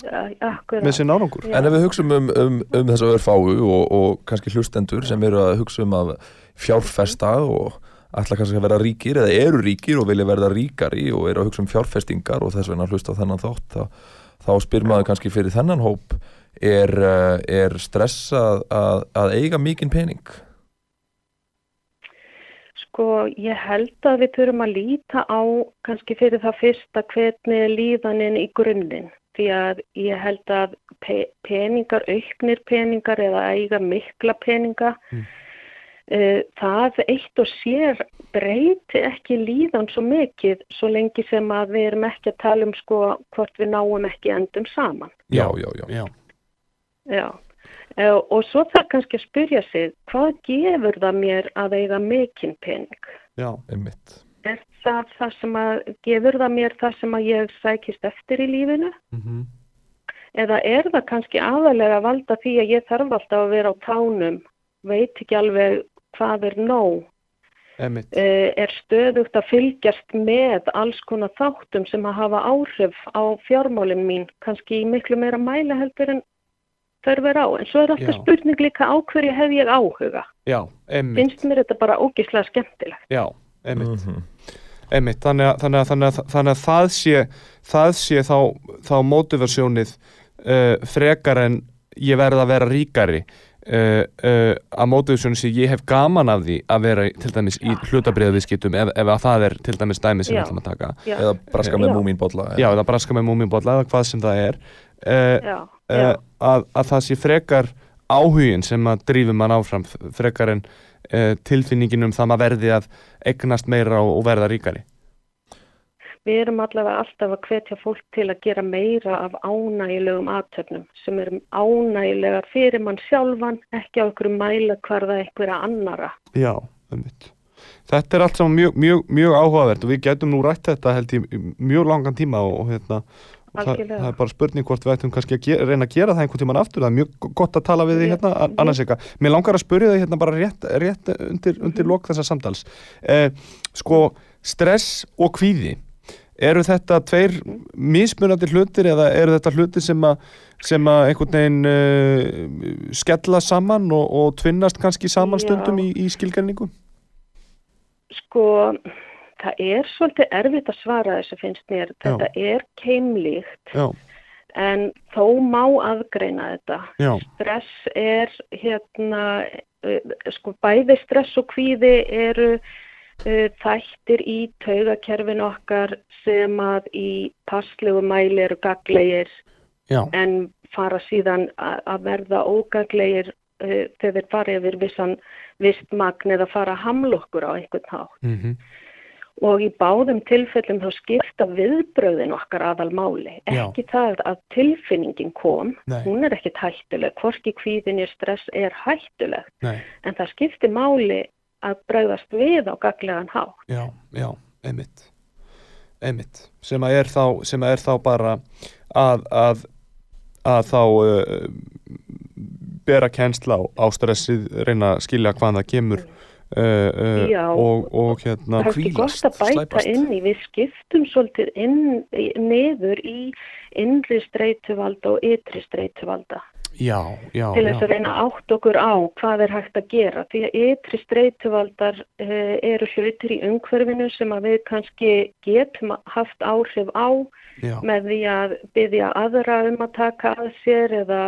Akkurat. með sinn árangur Já. En ef við hugsum um, um, um þess að örfáu og, og kannski hlustendur sem eru að hugsa um að fjárfesta og ætla kannski að vera ríkir eða eru ríkir og vilja verða ríkari og eru að hugsa um fjárfestingar og þess vegna að hlusta á þennan þátt þá, þá spyr maður kannski fyrir þennan hóp er, eh, er stress að, að, eiga mikinn pening? Sko, ég held að við þurfum að líta á kannski fyrir það fyrsta hvernig er líðanin í grunninn. Því að ég held að pe peningar, auknir peningar eða eiga mikla peninga, Mm. eh, það eitt og sér breyti ekki líðan svo mikið svo lengi sem að við erum ekki að tala um sko hvort við náum ekki endum saman. Já, já, já. já, Já, Eh, og svo þarf kannski að spyrja sig, hvað gefur það mér að eiga mikinn pening? já, einmitt. Er það það sem að, gefur það mér það sem að ég sækist eftir í lífinu? mhm, Eða er það kannski aðalega að valda því að ég þarf alltaf að vera á tánum, veit ekki alveg hvað er nóg, Eh, er stöðugt að fylgjast með alls konar þáttum sem að hafa áhrif á fjármálin mín, kannski miklu meira mæla heldur en þörf er á. En svo er alltaf Já. spurning líka á hverju hef ég áhuga. já, Finnst mér þetta bara ógislega skemmtilegt? já, einmitt Mhm. Einmitt, þannig að, þannig að, þannig að, þannig að það sé, það sé þá, þá mótiversjónið uh, frekar en ég verð að vera ríkari uh, uh, að mótiversjónið sé ég hef gaman af því að vera til dæmis í hlutabriðaviðskiptum ef, ef að það er til dæmis dæmi sem við Já. ætlum að taka Já, Eða braska með Já. múmínbolla. já, eða braska með múmínbolla eða hvað sem það er uh, já, uh, já, að, að það sé frekar áhugin sem að drífum mann áfram frekar en uh, tilfinningin um það maður verði að eignast meira og, og verða ríkari Við erum allavega alltaf að hvetja fólk til að gera meira af ánægilegum aðtöfnum sem eru ánægilegar fyrir mann sjálfan, ekki á einhverju mæla hverða einhverja annara. Já, einmitt. Þetta er allt saman mjög, mjög, mjög áhugavert og við getum nú rætt þetta held í mjög langan tíma og hérna og það, það er bara spurning hvort við ættum kannski að gera, reyna að gera það einhvern tíman aftur, það er mjög gott að tala við Já. hérna, An- annars eitthvað. Mér langar að spurja þig hérna bara rétt, rétt undir, undir lok þessa samtals. Eh, sko, stress og kvíði, eru þetta tveir mismunandi hlutir eða eru þetta hlutir sem að sem að einhvern veginn uh, skella saman og, og tvinnast kannski saman Já. stundum í, í skilgjarningu? Sko, það er svolítið erfitt að svara þessu finnst mér. Þetta er keimlíkt Já, en þó má aðgreina þetta. já, Stress er hérna, uh, sko bæði stress og kvíði eru uh, þættir í taugakerfin okkar sem að í passlegu mæli eru gaglegir já, en fara síðan að verða ógaglegir uh, þegar þeir fara yfir vissan vist magn eða fara að hamla okkur á einhvern hátt. mhm, og í báðum tilfellum þá skipta viðbröðin okkar aðal máli. Já. Ekki það að tilfinningin kom, Nei. hún er ekkit hættuleg, hvorki kvíðinni stress er hættuleg, Nei, en það skiptir máli að bregðast við á gaglegan há. já, já, einmitt einmitt, sem að er þá sem að er þá bara að að, að þá uh, bera kennsla á, á stressið, reyna að skilja hvað það kemur uh, uh, Já. og, og hérna Það er gott að bæta slæpast. inn í, við skiptum svolítið inn, niður í innri streytuvalda og ytri streytuvalda já, já, til þess að reyna átt okkur á hvað er hægt að gera því að ytri streytuvaldar uh, eru hlutir í umhverfinu sem að við kannski getum haft áhrif á já, með því að byggja aðra um að taka að sér eða,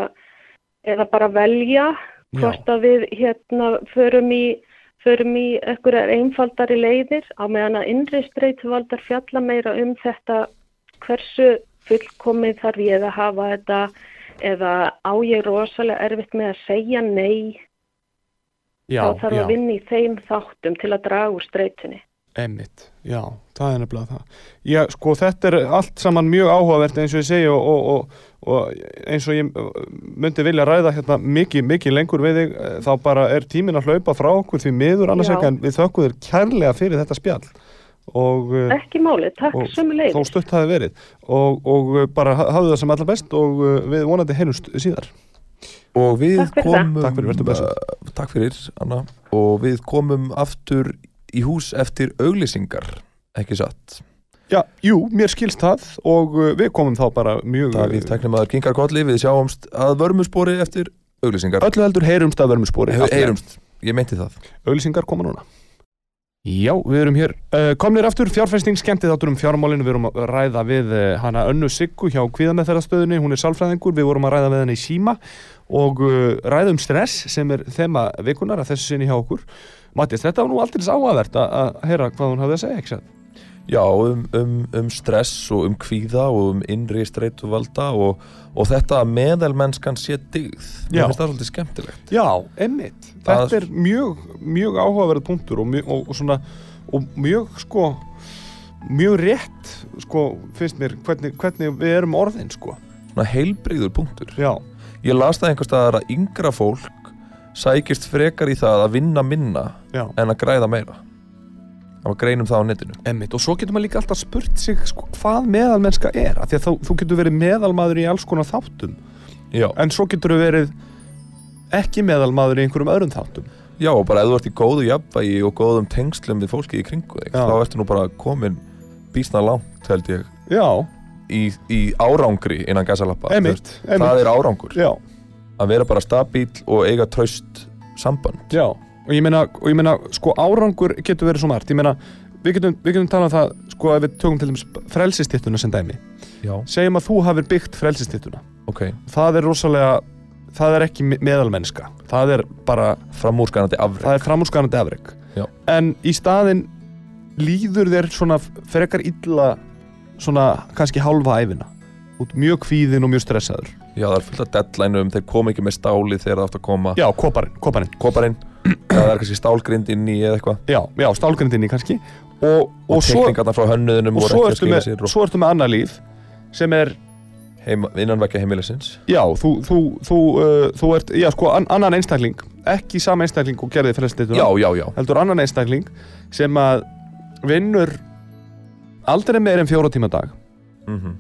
eða bara velja hvort að við hérna förum í förum í einhverjar einfaldari leiðir á meðan að innri streituvaldar fjalla meira um þetta hversu fullkomið þarf ég að hafa þetta eða á ég rosalega erfitt með að segja nei já, þá þarf já. að vinna í þeim þáttum til að draga úr streitunni. Einmitt, já, það er nefnilega það. Já, sko, þetta er allt saman mjög áhugavert eins og ég segi og, og, og, og eins og ég uh, myndi vilja ræða hérna mikið, mikið lengur við þig, eh, þá bara er tíminn að hlaupa frá okkur því miður annars ekki en við þökkum þér kærlega fyrir þetta spjall. Og uh, Ekki máli, takk leiðis. þó stutt hafi verið. Og, og uh, bara ha- hafðu það sem allra best og við vonandi heyrumst síðar. Og við Takk komum Takk fyrir, uh, Takk fyrir, Anna. Og við komum aftur í hús eftir auglýsingar Ekki satt? Já, jú, mér skilst það og uh, við komum þá bara mjög Davíð Tæknimaður Kingar Kolli Við sjáumst að vörmuspori eftir auglýsingar. Öllu heldur heyrumst að He- Heyrumst, ég meinti það. Auðlýsingar koma núna. Já, við erum hér. Uh, komnir aftur fjárfesting skemmtið áttur um fjármálinu við erum að ræða við uh, hana Önnu Siggu hjá kvíðameðferðastöðunni, hún er sálfræðingur. Við vorum að ræða við henni í síma og uh, ræða um stress sem er þema vikunar að þessu sinni hjá okkur. Mattis, þetta var nú aldrei að, að heyra hvað hún hafði að segja, ekki satt? Já, um, um, um stress og um kvíða og um innri streituvalda og, og þetta að meðalmennskan sé Já. Mér finnst það svolítið skemmtilegt. Já, emmitt, Það- þetta er mjög mjög áhugaverð punktur og, mjög- og, og svona og mjög sko mjög rétt sko finnst mér hvernig, hvernig við erum orðin sko. Svona heilbrigður punktur. Já, Ég las það einhvers staðar að yngra fólk sækist frekar í það að vinna minna já. en að græða meira Það var greinum það á netinu. Emmitt, og svo getur maður líka alltaf spurt sig sko, hvað meðalmennska er? Því að þá, þú getur verið meðalmaður í alls konar þáttum. Já, en svo getur þú verið ekki meðalmaður í einhverjum öðrum þáttum. Já og bara ef þú ert í góðu jafnvægi og góðum tengslum við fólki í kringu þig þá ertu nú bara komin býsna langt held ég. Já, í, í árangri innan gasalappa. Emmitt, Það emmitt er árangur. Já, að vera bara stabíl og eiga traust samband. Já, og ég meina, og ég meina sko árangur getur verið svo margt. Ég meina, við getum, við getum talað um það sko ef við tökum til dæmis frelsistittuna sem dæmi. Já, segjum að þú hafir byggt frelsistittuna ok, það er rosalega það er ekki me- meðalmennska. Það er bara, framúrskanandi afreg það er framúrskanandi afreg Já. en í staðin líður þér svona frekar illa svona kannski hálfa æfina út mjög kvíðin og mjög stressaður. Já, það er fullt af deadline um, þeir kom ekki með stáli þegar það átt að koma. Já, koparinn, koparinn. Koparinn, það er kannski stálgrind inn í eða eitthvað. Já, já, stálgrindinni kannski. Og, og, og svo, tekningarnar frá hönnuðunum og svo, ertu með, svo ertu með annað líf sem er, heima, innanvekja heimilisins. Já, þú, þú, þú, uh, þú ert, já, sko, an, annan einstakling. Ekki sama einstakling og gerði frelsistittuna Já, já, já, heldur annan einstakling sem að vinnur aldrei meir en fjóra tíma dag. Mm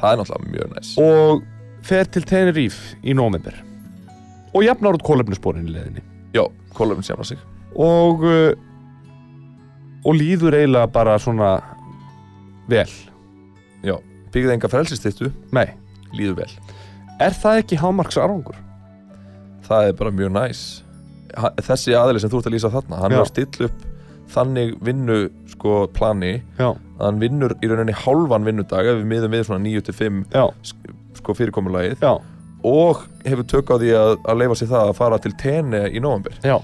það er náttúrulega mjög næs. Og fer til Tenerife í november og jafnar út kólefnisborin í leðinni Já, kólöfum sjafna sig. Og uh, og líður eiginlega bara svona vel. Já, byggði enga frelsistittu, nei, líður vel. Er það ekki hámarks árangur? Það er bara mjög næs. Þessi aðili sem þú ert að lýsa þarna Hann Já. er að stilla upp þannig vinnu sko plani. Já, að hann vinnur í rauninni hálfan vinnudag ef við miðum við svona 9-5 já, sko fyrirkomulagið. Já, og hefur tök á því að, að leifa sér það að fara til tenni í november já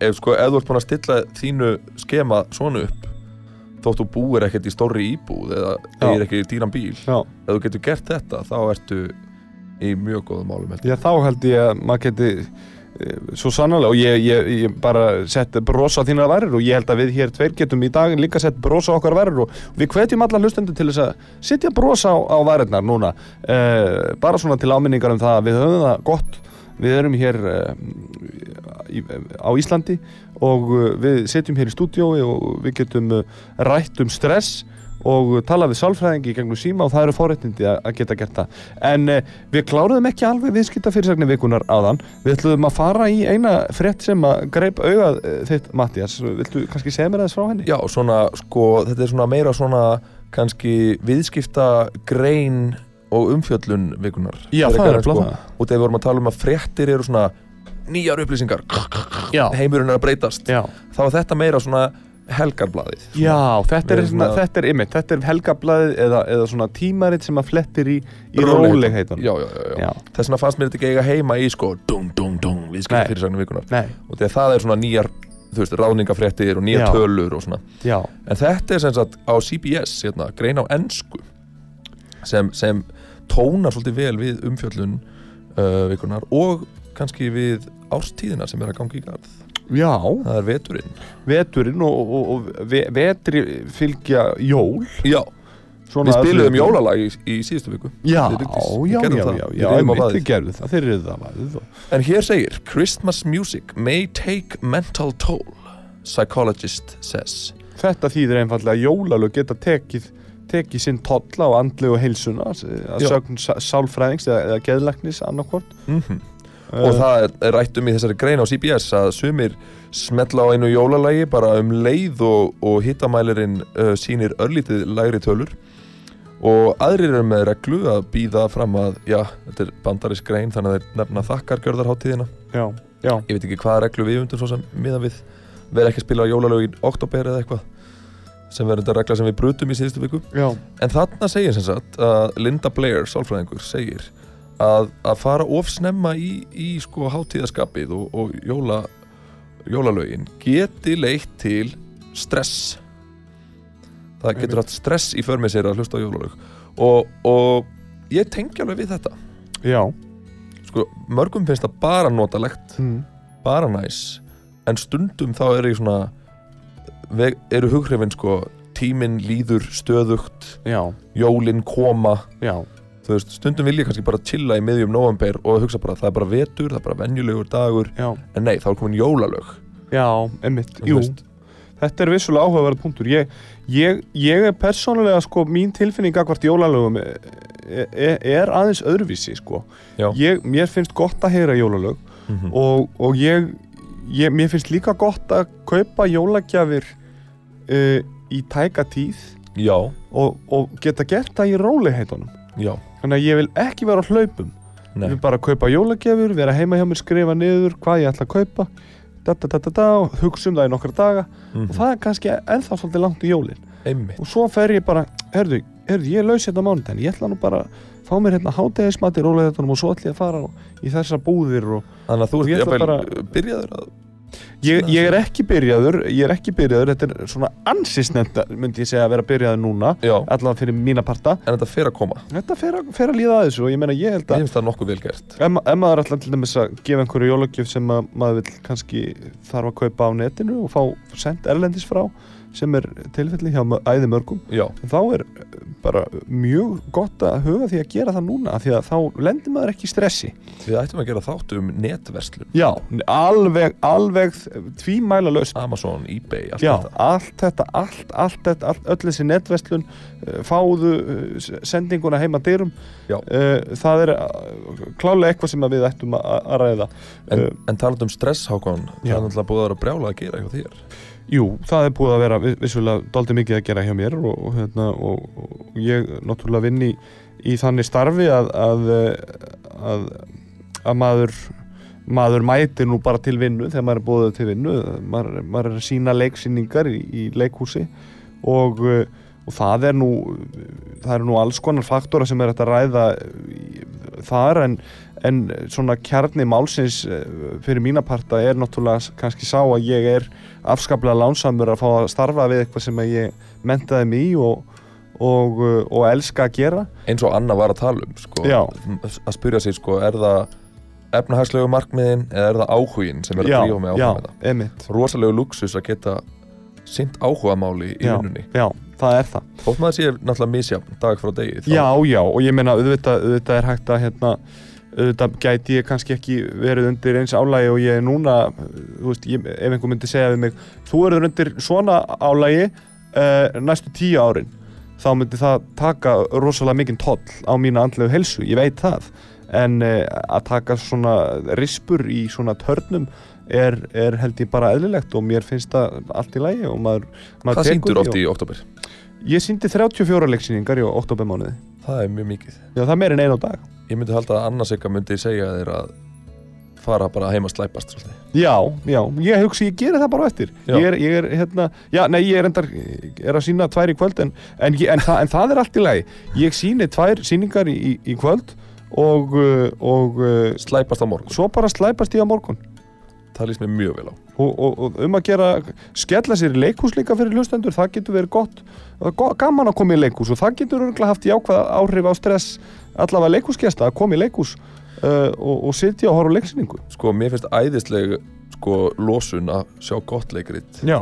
ef, sko, ef þú ert búin að stilla þínu skema svona upp þótt þú búir ekkert í stórri íbúð eða eigir ekki dýran bíl Já. ef þú getur gert þetta þá ertu í mjög góðum ég. Já, þá held ég að maður geti svo sannarlega og ég, ég, ég bara sett bros á þínar verður og ég held að við hér tveir getum í dag líka sett bros á okkar verður og við hvetjum allar hlustendur til þess að setja bros á, á verðurnar núna. Uh, bara svona til áminningar um það að við höfum það gott. Við erum hér uh, í, á Íslandi og uh, við setjum hér í stúdiói og við getum uh, rætt um stress og tala við sálfræðingi í gegnum síma og það eru forréttindi að geta gert það. En uh, við kláruðum ekki alveg viðskipta fyrirsagnir vikunar áðan. Við ætluðum að fara í eina frétt sem að greip augað uh, þitt Mattias viltu kannski segja mér aðeins frá henni? Já, svona, sko, þetta er svona meira svona kannski viðskipta grein og umfjöllun vikunar Já, það er en, sko, nefnilega Og þegar við vorum að tala um að fréttir eru svona nýjar upplýsingar. Já. Heimurinn er að breytast. Já, Þá er þetta meira svona helgarblaðið svona. Já þetta, er, svona, svona- þetta er ymmit, þetta er helgablaðið eða, eða svona tímaritt sem að flettir í, í Rólegheitunum. Já, já, já, já. Þess vegna fannst mér þetta ekki eiga heima í sko dung, dung, dung, viðskipta Nei. fyrirsagnir vikunar Nei, Og þegar það er svona nýjar, þú veist, ráðningafréttir og nýjar Já. tölur og svona já, En þetta er sem sagt á CBS, hérna, grein á ennsku sem, sem tónar svolítið vel við umfjöllun uh, vikunar og kannski við árstíðina sem er að gangi í garð. Já Það er veturinn. veturinn og, og, og ve vetri fylgja jól Já, svona við spiluðum hluta. jólalag í, í síðustu viku. Já, já, já, já, já, Við gerðum það, þeir eru það vaðið og- En hér segir, Christmas music may take mental toll, psychologist says. Þetta þýðir einfallega að jólalög geta tekið tekið sinn tolla á andlegu heilsuna að sögn sá- sálfræðings eða, eða geðlæknis annarkvort Mm Og það er, rætt um í þessari grein á CBS að sumir smetla á einu jólalagi bara um leið og, og hittamælirinn uh, sýnir örlítið lægri tölur. Og aðrir eru með reglu að býða fram að, já, þetta er bandarisk grein þannig að þeir nefna þakkargjörðarháttíðina já, já, ég veit ekki hvaða reglu við undum svo sem miðan við. Verð ekki að spila jólalög í oktober eða eitthvað sem verður þetta regla sem við brutum í síðustu viku. Já, En þarna segir sem sagt að Linda Blair, sálfræðingur, segir að, að fara of snemma í, í sko hátíðaskapið og, og jóla, jólalögin geti leitt til stress. Það getur hatt stress í för með sér að hlusta á jólalög og, og ég tengi alveg við þetta. já. Sko, mörgum finnst það bara notalegt, Mm. bara næs, en stundum þá er ég svona, eru hughrifin sko, tíminn líður stöðugt, já, jólin koma, já, þú veist, stundum vil ég kannski bara chilla í miðjum november og hugsa bara það er bara vetur, það er bara venjulegur dagur já, en nei, þá er komin jólalög já, einmitt, jú veist. Þetta er vissulega áhugaverð punktur. Ég, ég, ég er persónulega, sko, mín tilfinning akkvart jólalögum er, er, er aðeins öðruvísi, sko. Ég, mér finnst gott að heyra jólalög Mhm. og, og ég, ég, mér finnst líka gott að kaupa jólagjafir uh, í tæka tíð já, og, og geta gert það í róliheitunum. já, Þannig að ég vil ekki vera á hlaupum. nei. Ég vil bara kaupa jólagjafir, vera heima hjá mér, skrifa niður hvað ég ætla að kaupa, da, da, da, og hugsa um það í nokkra daga. Mhm. og það er kannski ennþá svolítið langt í jólin. Einmitt, og svo fer ég bara, herðu, herðu ég er laus hérna mánudaginn, ég ætla nú bara að fá mér hérna hátegismat í rólegaðunum og svo ætla ég að fara í þessar búðir og þannig að þú ert bara- byrjaður að ég, ég er ekki byrjaður, ég er ekki byrjaður þetta er svona ansisnefnda myndi ég segja að vera byrjaður núna já, allavega fyrir mína parta, en þetta fer að koma? Þetta fer að, fer að líða að þessu og ég meina ég held ég að finnst það nokkuð vel gert. Ef, ma- ef maður ætla til dæmis að gefa einhverju jólagjöf sem að maður vil kannski þarf að kaupa á netinu og fá send erlendis frá sem er tilfelli hjá æði mörgum þá er bara mjög gott að huga því að gera það núna því að þá lendir maður ekki stressi. Við ættum að gera þátt um netverslun. Já, alveg, alveg tvímæla laust Amazon, Ebay, allt já, þetta. allt þetta, allt, allt þetta allt, öll þessi netverslun eh, fáðu eh, sendinguna heima dyrum. Já. Eh, það er klálega eitthvað sem við ættum að, ræða. En, en talað um stress, Hákon það er náttúrulega búið að vera brjála að gera hjá þér Jú, það er búið að vera vi- vissulega daldið mikið að gera hjá mér og, og, hérna, og, og ég náttúrulega vinn í, í þannig starfi að, að, að, að maður, maður mætir nú bara til vinnu þegar maður er búið til vinnu. Maður, maður er að sína leiksýningar í, í leikhúsi og, það er nú það eru nú alls konar faktora sem er að ræða þar en, en svona kjarni málsins eh, fyrir mína parta er náttúrulega kannski sá að ég er afskaplega lánsamur að fá að starfa við eitthvað sem ég mentaði mig í og, og, og elska að gera. Eins og Anna var að tala um sko, að spyrja sig, sko, er það efnahagslegu markmiðin eða er það áhugin sem er að drífa já, áfram með einmitt. Rosalegu luxus að geta sint áhugamáli í já, vinnunni. já, það er það. Þótt maður sé náttúrulega misjafn dag frá degi þá- Já, já, og ég meina auðvitað, auðvitað er hægt að hérna, auðvitað gæti ég kannski ekki verið undir eins álægi og ég er núna þú veist, ég, ef einhver myndi segja við mig þú eru undir svona álægi uh, næstu tíu árin þá myndi það taka rosalega mikinn toll á mína andlegu helsu, ég veit það. En uh, að taka svona rispur í svona törnum er, er held ég bara eðlilegt og mér finnst það allt í lægi og maður, maður hvað tekur síndur oft í oktober? Ég síndi 34 leiksýningar í oktobermánuði það er mjög mikið. Já, það er meir en einu á dag ég myndi halda að annars eitthvað myndi segja þér að fara bara heim að slæpast svolítið. Já, já, ég hugsi, ég geri það bara eftir. Já. ég er, ég er, hérna, já, nei, ég er endar er að sína tvær í kvöld en, en, ég, en, það, en það er allt í lagi. Ég síni tvær síningar í, í, í kvöld og, uh, og uh, slæpast á morgun, svo bara slæpast ég á morgun. Það líst mér mjög vel á. Og, og, og um að gera, skella sér í leikhús líka fyrir hlustendur, það getur verið gott gaman að koma í leikhús og það getur örgulega haft jákvæð áhrif á stress allavega leikhúsgesta að koma í leikhús uh, og, og sitja og horfa á leiksýningu. Sko, mér finnst æðisleg sko, losun að sjá gott leikrit. Já,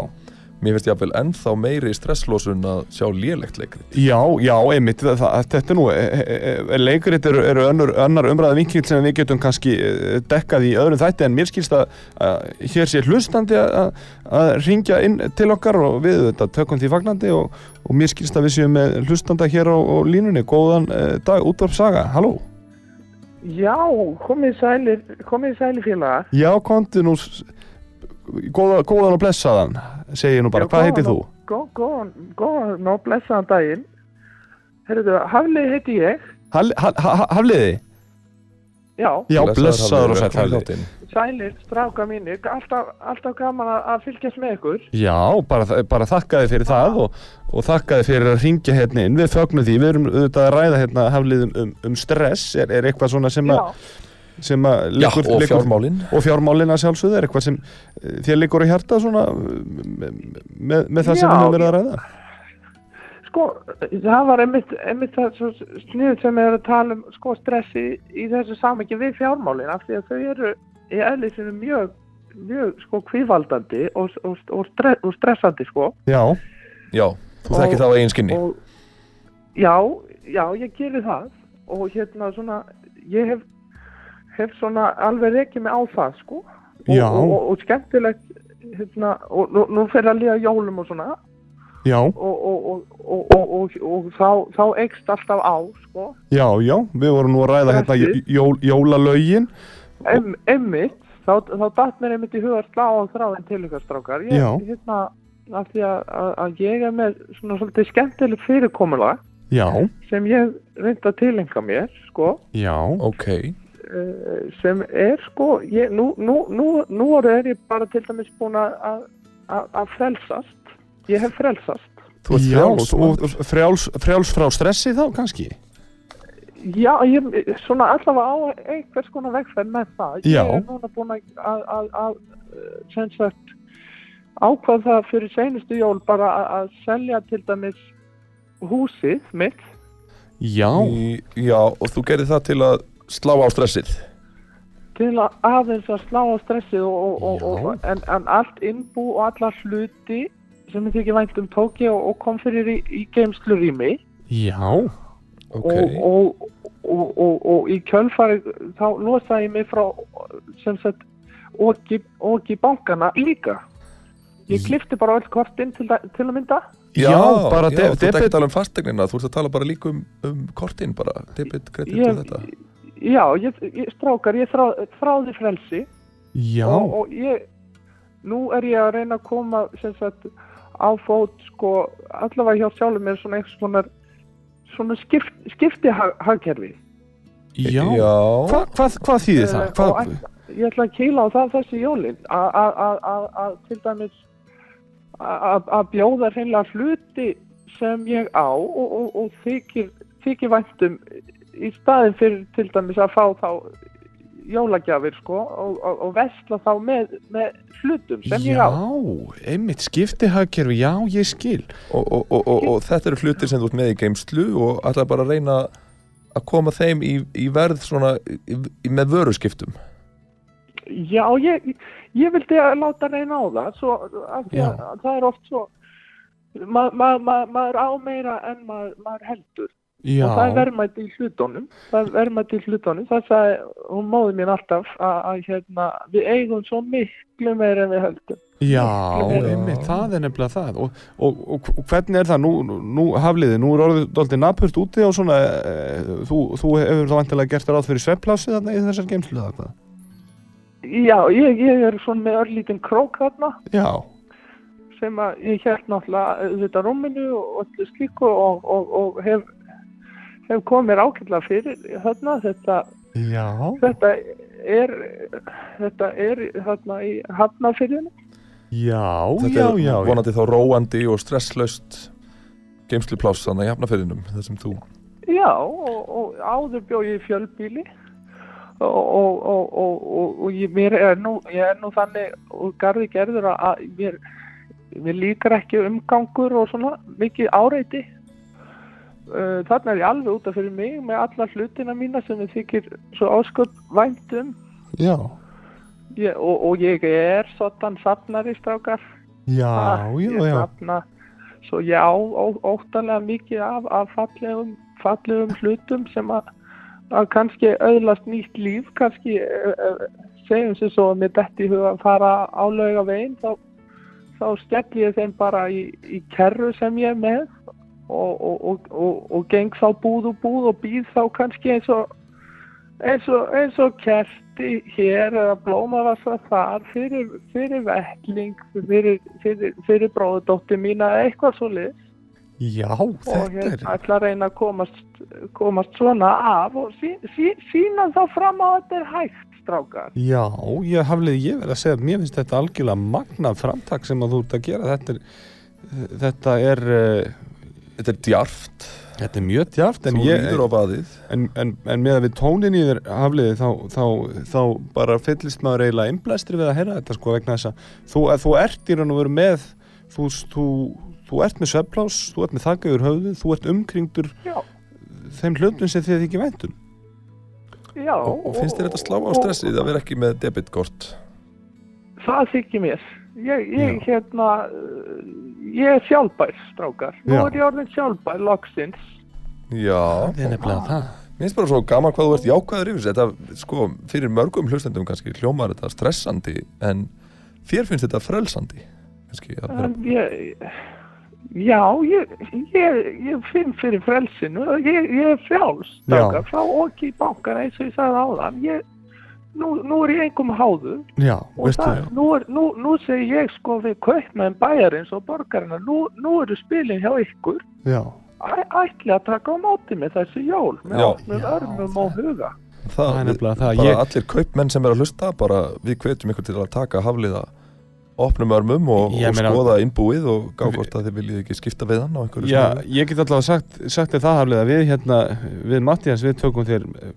mér finnst jáfnvel ennþá meiri stresslosun að sjá lélegt leikrit Já, já, einmitt, það, það, þetta er nú, e, e, e, leikrit eru, eru önnur, annar umræða vinkil sem við getum kannski e, dekkað í öðrum þætti en mér skilst að, að hér sé hlustandi að, að ringja inn til okkar og við þetta tökum því fagnandi og, og mér skilst að við séum með hlustanda hér á, á línunni, góðan e, dag, útvarpsaga, halló? Já, komið sælir, komið sælir félaga. Já, konti nú, góða, góðan og blessaðan, segi ég nú bara, Já, hvað heitir þú? og- Gó, góðan, góðan og blessaðan daginn. Herruðu, Haflið heiti ég. Hal, hal, hal, hafliði? Já, Já, blessaður og Hafliði, í hafliði. sælir, stráka mínir. Alltaf, alltaf gaman að, að fylgjast með ykkur. Já, bara, bara þakkaði fyrir það og, og þakkaði fyrir að ringja hérna inn við fögnum því, við erum auðvitað að ræða hérna hafliðum um, um stress er, er eitthvað svona sem að sem að Já, liggur- og liggur- fjármálin. og fjármálin að sjálfsögðu er eitthvað sem eh, þér liggur í hjarta svona með, með, með það sem Já, við höfum verið að ræða? Sko, það var einmitt, einmitt það svo sniðut sem er að tala um sko stressi í þessu samhengi við fjármálin af því að þau eru í eðlisinu mjög, mjög sko kvífaldandi og, og, og, stre, og stressandi sko. Já, Já, þú þekkir það á eigin skinni. Og já, já, ég gerir það. Og hérna svona ég hef, hef svona alveg rekið mig á það sko. Og, og, og, og skemmtilegt hérna, og nú, nú fyrir að liða jólum og svona. Já, og, og, og, og, og, og, og þá, þá eikst alltaf á sko. Já, já við vorum nú að ræða hérna jól, jólalögin. Em, emmitt, þá, þá datt mér einmitt í huga að slá á þráðin til ykkur strákar. Ég, Já. hérna, af því að, að, að ég er með svona svolítið skemmtilegt fyrirkomulag Já, sem ég reyndi að tilenga mér sko. Já, Ok, sem er sko ég, nú, nú, nú, nú er ég bara til dæmis búin að að- að frelsast. Ég hef frelsast. Þú ert já frjáls og frjáls, frjáls frá stressi þá kannski? Já, ég svona allavega á einhvers konar vegferð með það. Já. ég er núna búin að, að, að, að uh, sem sagt ákvað það fyrir seinustu jól bara að, að selja til dæmis húsið mitt. Já, Í- Já, og þú gerir það til að slá á stressið? Til að aðeins að slá á stressið og, og, og, og, en, en allt innbú og alla hluti sem ég þykir vænt um tók ég og, og kom fyrir í, í geimslu rými já, Ok, og, og, og, og, og í kjölfari þá losaði ég mig frá sem sagt oki, oki bankana líka. Ég klifti bara öll kortinn til, til að mynda. Já, Já, bara já, de- þú ert ekki debit- að tala um fastegnina, þú ert að tala bara líka um, um kortin bara, debit, kredit og þetta já, ég, ég, strákar ég þrá, þráði frelsi já og, og ég nú er ég að reyna að koma sem sagt á fót sko allavega hjá sjálfum mér svona konar svona skipt, skipti hagkerfi Já, Já. Hva, hvað, hvað þýðir það? Eh, Hvað, ætla- ég ætla að kýla á það þessi jólin að- að að- að- að til dæmis að að bjóða hreinlega hluti sem ég á og, og, og þykir, þykir væntum í staðin fyrir til dæmis að fá þá jólagjafir sko og, og, og vesla þá með, með hlutum sem ég á. Já, einmitt skiptihagkerfi, já, ég skil. Og, og, og, og, og þetta eru hlutir sem þú ert með í geimslu og ætla bara að reyna að koma þeim í, í verð svona í, með vöruskiptum. Já, ég, ég vildi að láta reyna á það, svo, að, Já. að það er oft svo, ma, ma, ma, maður á meira en maður heldur Já, og það er verðmætt í hlutunum, það er verðmætt í hlutunum, það sagði hún móði mín alltaf að, að hérna, við eigum svo miklu meira en við höldum. já, einmitt, það er nefnilega það. Og, og, og, og hvernig er það? Nú, nú hafliði, nú er orðið dálítið napurt úti og svona, e, þú, þú hefur þá vantilega gert ráð fyrir svepplásið þarna í þessar geimslu hvað? Já, ég, ég er svona með örlítinn krók þarna. Já, sem að ég held náttúrulega auðvitað rúminu og öllu slíku og, og, og hef, hef komið mér ákveðlega fyrir þarna þetta, já, þetta er þetta er þarna í hafnafyrðinu já, Þetta já, er já, já. vonandi þá róandi og stresslaust geimslupláss þannig í hafnafyrinum þar sem þú Já, og, og áður bjóð ég í fjölbíli og, og, og, og, og, og ég, mér er nú, ég er nú þannig og garði gerður að- að mér, mér líkar ekki umgangur og svona mikið áreiti. Uh, Þannig er ég alveg út af fyrir mig með alla hlutina mína sem ég þykir svo ásköp væntum já, ég, og, og ég er svona safnari strákar. já, Ah, já, já, safna. Svo ég á ó- óttalega mikið af, af fallegum, fallegum hlutum sem að, kannski auðlast nýtt líf. Kannski uh, uh, segjum sem svo að mér detti í huga að fara á lauga veginn þá, þá skelli ég þeim bara í, í kerru sem ég er með og, og, og, og, og geng þá búð og búð og býð þá kannski eins og eins og, eins og kerti hér eða blómavassa þar fyrir, fyrir vettling fyrir, fyrir, fyrir bróðudóttir mína eða eitthvað svo lið já, og þetta hér er, ætla að reyna að komast, komast svona af og sí, sí, sína þá fram á að þetta er hægt strákar. Já, ég hafliði, ég verð að segja að mér finnst þetta algjörlega magnað framtak sem að þú ert að gera, þetta er, þetta er, uh, Þetta er djarft, þetta er mjög djáft en En, en, en með að við tónin í þér hafliði þá, þá, þá bara fyllist maður eiginlega innblæstri við að heyra þetta sko vegna þess að þú, að þú ert í raun og veru með þú, þú, þú ert með svefplás, þú ert með þakka yfir höfðu, þú ert umkringdur Já. þeim hlutum sem þið ekki væntum. Já, og, og finnst þér þetta slá á stressið að vera ekki með debitkort? Það þykir mér ég, ég hérna ég er sjálfbær strákar nú Já. er ég orðin sjálfbær loksins Já, Það er nefnilega það. Mér finnst bara svo gaman hvað þú ert jákvæður yfir þetta, sko, fyrir mörgum hlustendum kannski hljómar þetta stressandi en þér finnst þetta frelsandi kannski að vera, En ég, já, ég, ég, ég finn fyrir frelsinu og ég, ég er frjáls, Já. strákar, frá okki í bankan eins og ég sagði áðan. Ég, nú, nú er ég engum háður Já, og veistu það, nú, er, nú, nú segir ég sko við kaupmenn bæjarins og borgarina, nú, nú eru spilin hjá ykkur, Já, ætli að taka á móti með þessi jól, með Já. opnum örmum og huga. það, það er nefnilega það. bara Ég, allir kaupmenn sem er að hlusta bara við hvetjum ykkur til að taka hafliða opnum örmum og, og skoða innbúið og gá hvort að þið viljið ekki skipta við hann á einhverju já, sniði. ég get allavega sagt, sagt það hafliði að við hérna, við Mattias, við tökum þér eh,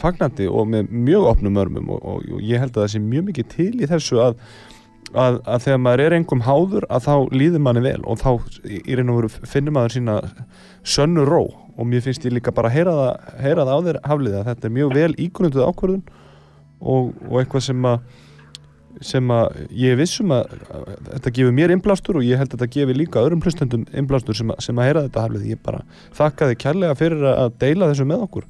fagnandi og með mjög opnum örmum og, og, og ég held að það sé mjög mikið til í þessu að að, að þegar maður er engum háður að þá líður manni vel og þá í raun og veru finnur maður sína sönnu ró. Og mér finnst ég líka bara að heyra það, heyra það á þér haflið að þetta er mjög vel ígrunduð ákvörðun og, og eitthvað sem að sem að ég vissum að, þetta gefur mér innblástur og ég held að þetta gefur líka öðrum hlustendum innblástur sem, sem að heyra þetta haflið ég bara þakka þið kærlega fyrir að- deila þessu með okkur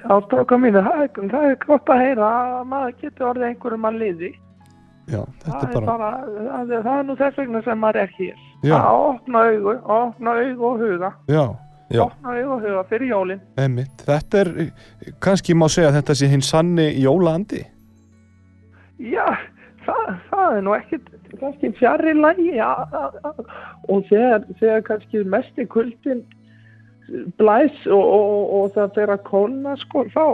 Já, strákar mínu, það er, gott að heyra að maður getur orðið einhverjum að liði. já, þetta Það er bara, það, er, það er nú þess vegna sem maður er hér. já, Að opna augu, opna augu og huga. já Já. Opna augu og huga fyrir jólinn. Einmitt. Þetta er, kannski má segja að þetta sé hinn sanni jólaandi. Já, það, það er nú ekkit, kannski fjarrir lagi. Ja, og þegar, þegar kannski mesti kuldin blæs og, og, og, það að kólna, sko, þá,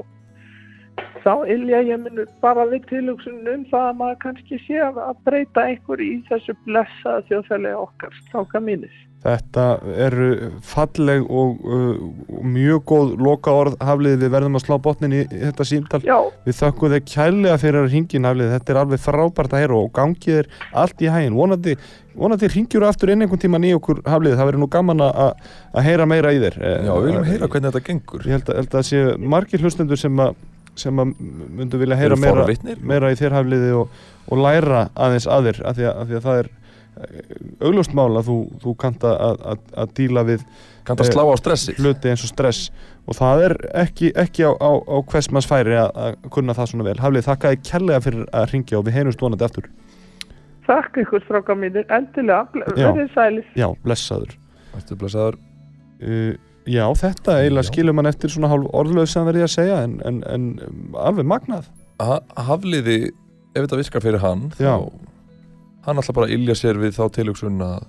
þá ilja ég minn bara við tilhugsunum um það að maður kannski sé að að breyta einhver í þessu blessaða þjóðfælegi okkar, stráka mínir. Þetta eru falleg og, uh, mjög góð loka orð hafliði við verðum að slá botnin í þetta símtal. Já, Við þökkum þeir kærlega fyrir að ringin hafliði. Þetta er alveg frábært að heyra og gangið er allt í hægin. Vonandi, vonandi ringjur aftur inn einhvern tíman í okkur hafliði. Það verður nú gaman að, að heyra meira í þér. Já, við viljum heyra hvernig þetta gengur Ég held að, held að sé margir hlustendur sem að sem að myndu vilja heyra meira, meira í þér hafliði og, og læra aðeins aðir af því að, af því að það er eh, augljóst mál að þú, þú kannt að, að, að díla við Kannt að Eh, slá á stressi. hluti eins og stress. Og það er ekki, ekki á, á, á hvers manns færi að, að kunna það svona vel. Haflið, þakka þið kærlega fyrir að ringja og við heyrumst vonandi aftur. Þakka ykkur stráka mínir, endilega, verið sælir. Já, blessaður. Ertu blessaður. Uh, Já, þetta eiginlega skilur mann eftir svona hálf orðlaug sem verði að segja en, en, en alveg magnað. Ha- Hafliði, ef þetta virkar fyrir hann þá hann ætla bara ilja sér við þá tilhugsun að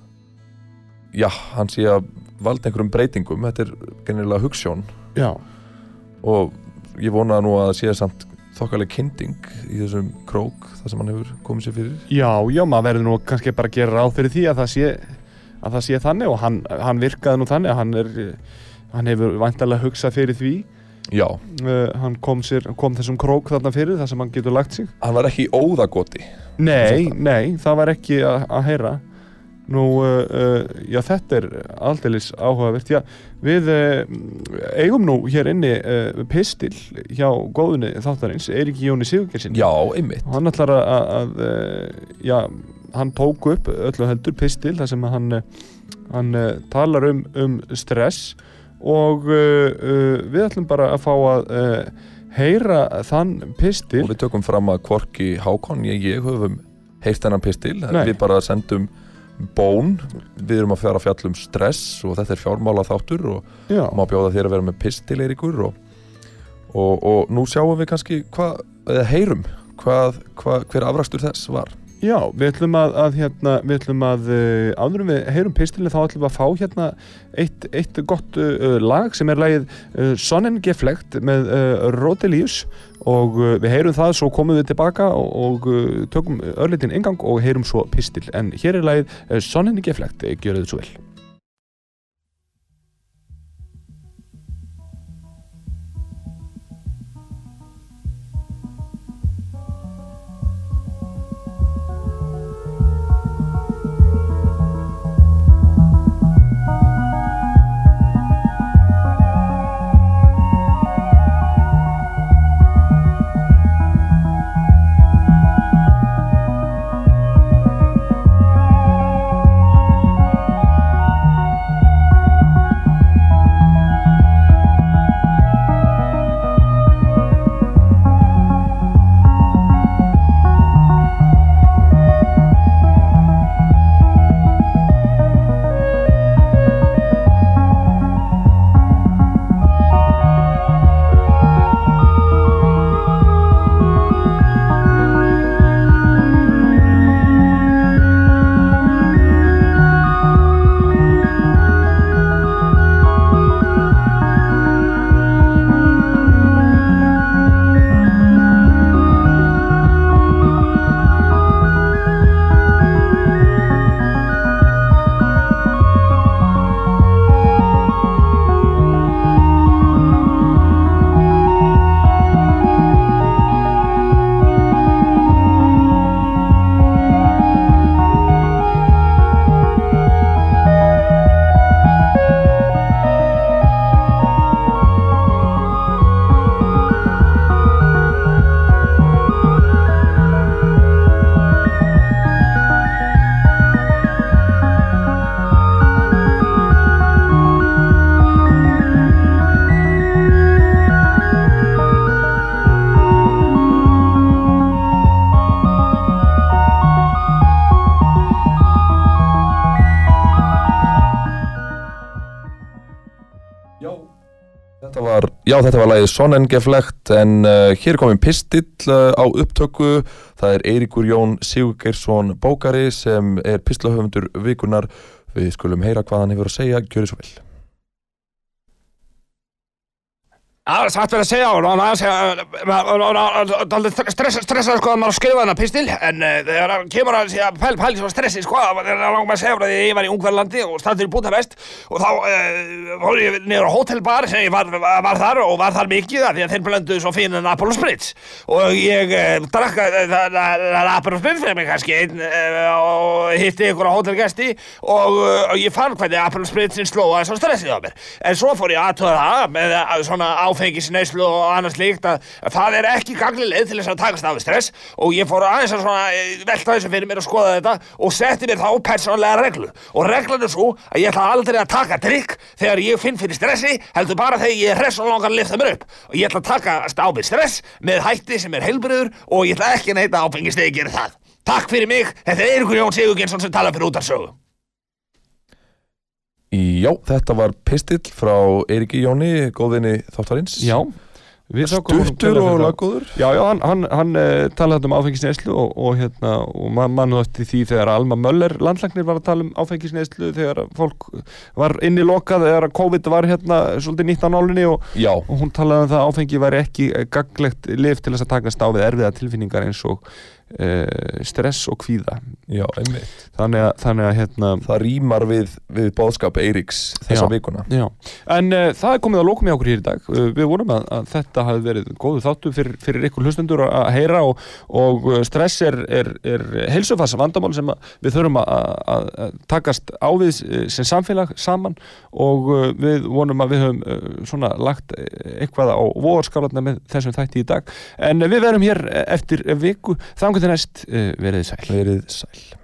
já, hann sé að valda einhverjum breytingum. Þetta er gennilega hugssjón Já, og ég vona nú að það sé samt þokkaleg kynding í þessum krók þar sem hann hefur komið sér fyrir. Já, já, maður verður nú kannski bara að gera ráð fyrir því að það sé, að það sé þannig og hann, hann virkaði nú þannig að hann er hann hefur væntalega hugsað fyrir því. Já, uh, hann kom, sér, kom þessum krók þarna fyrir þar sem hann getur lagt sig. Hann var ekki óðagoti. Nei, nei, það var ekki að, heyra. Nú, uh, uh, já, þetta er aldeilis áhugavert. Já, við eigum nú hér inni pistil hjá góðunni þáttarins Eirík Jóni Sigurgersin já, einmitt. Hann ætlar að, að, já, hann tók upp öllu heldur pistil þar sem hann, hann talar um, um stress. og uh, uh, við ætlum bara að fá að uh, heyra þann pistil. Og við tökum fram að Kvorki Hákon ég, ég höfum heyrt hennan pistil. Nei. við bara sendum bón. Við erum að fjara fjall um stress og þetta er fjármála þáttur og Já, má bjóða þér að vera með pistil Eiríkur og, og, og nú sjáum við kannski hvað, eða heyrum hvað, hvað, hver afrakstur þess var Já, við ætlum að, að hérna, við ætlum að uh, áður en við heyrum pistilin þá ætlum við að fá hérna eitt, eitt gott uh, lag sem er lagið uh, Sonnengeflegt með Rodelius. Og við heyrum það svo komum við tilbaka og, og tökum örlitin ingang og heyrum svo pistil. En hér er lagið Sonnengeflegt, gjör þið svo vel já þetta var lagið Sonnengeflegt en uh, hér komin pistill uh, á upptöku. Það er Eiríkur Jón Sigurgeirsson bókari sem er pistlahöfundur vikunar við skulum heyra hvað hann hefur að segja, gjörðu svo vel Það er satt verið að segja og hann aðeins að stressa sko að maður skrifa þennan pistil en uh, þegar hann kemur að segja pæl pæl svo stressi sko þegar hann langar með að segja frá því að ég var í Ungverðlandi og staður í Budapest og þá uh, fór ég niður á hótelbar sem ég var, þar og var þar mikið því að þeir blönduðu svo fínan Apollo Spritz. Og ég drakka það Apollo Spritz fyrir mig kannski og hitti ykkur á hótelgesti og ég fann hvernig Apollo Spritzin slóa þess að stressið á mér. En svo fór ég áfengisneislu og annars líkt að, að það er ekki gagli leið til þess að takast af stress. Og ég fór aðeins að svona eh, velta þessu fyrir mér að skoða þetta og setti mér þá persónlega reglu. Og reglan er svo að ég ætla aldrei að taka drikk þegar ég finn fyrir stressi heldur bara þegar ég er hress og langar að lifta mér upp. Og ég ætla að taka á mig stress með hætti sem er heilbriður og ég ætla ekki að neita áfengis þegar ég gerir það. Takk fyrir mig, þetta er Eiríkur Jón Sigurgensson sem tala fyrir útarsögu Já, þetta var pistill frá Eiríki Jóni, góðvinni þáttarins. Já, kærlega og laggóður. Já, já, hann, hann, hann uh, talaði um áfengisneislu og, og, hérna, og man, mann átti því þegar Alma Möller landlagnir var að tala um áfengisneislu þegar fólk var inni lokað þegar COVID var hérna svolítið nýtt á nálinni og, og hún talaði um það að áfengi væri ekki gaglegt lif til þess að takast á við erfiða tilfinningar eins og uh, stress og kvíða. Já, þannig að, þannig að hérna Það rýmar við, við bóðskap Eiríks þessa Já. vikuna. Já, en uh, það er komið að lókum í okkur hér í dag. Uh, við vorum að, að þetta hafi verið góðu þáttu fyrir, fyrir ykkur hlustendur að heyra og, og stress er, er, er heilsufars vandamál sem við þurfum að, takast á við uh, sem samfélag saman og við vonum að við höfum svona lagt eitthvað á vorskálarna með þessum þætti í dag. En við verum hér eftir viku þangur til næst uh, verið sæl. Verið sæl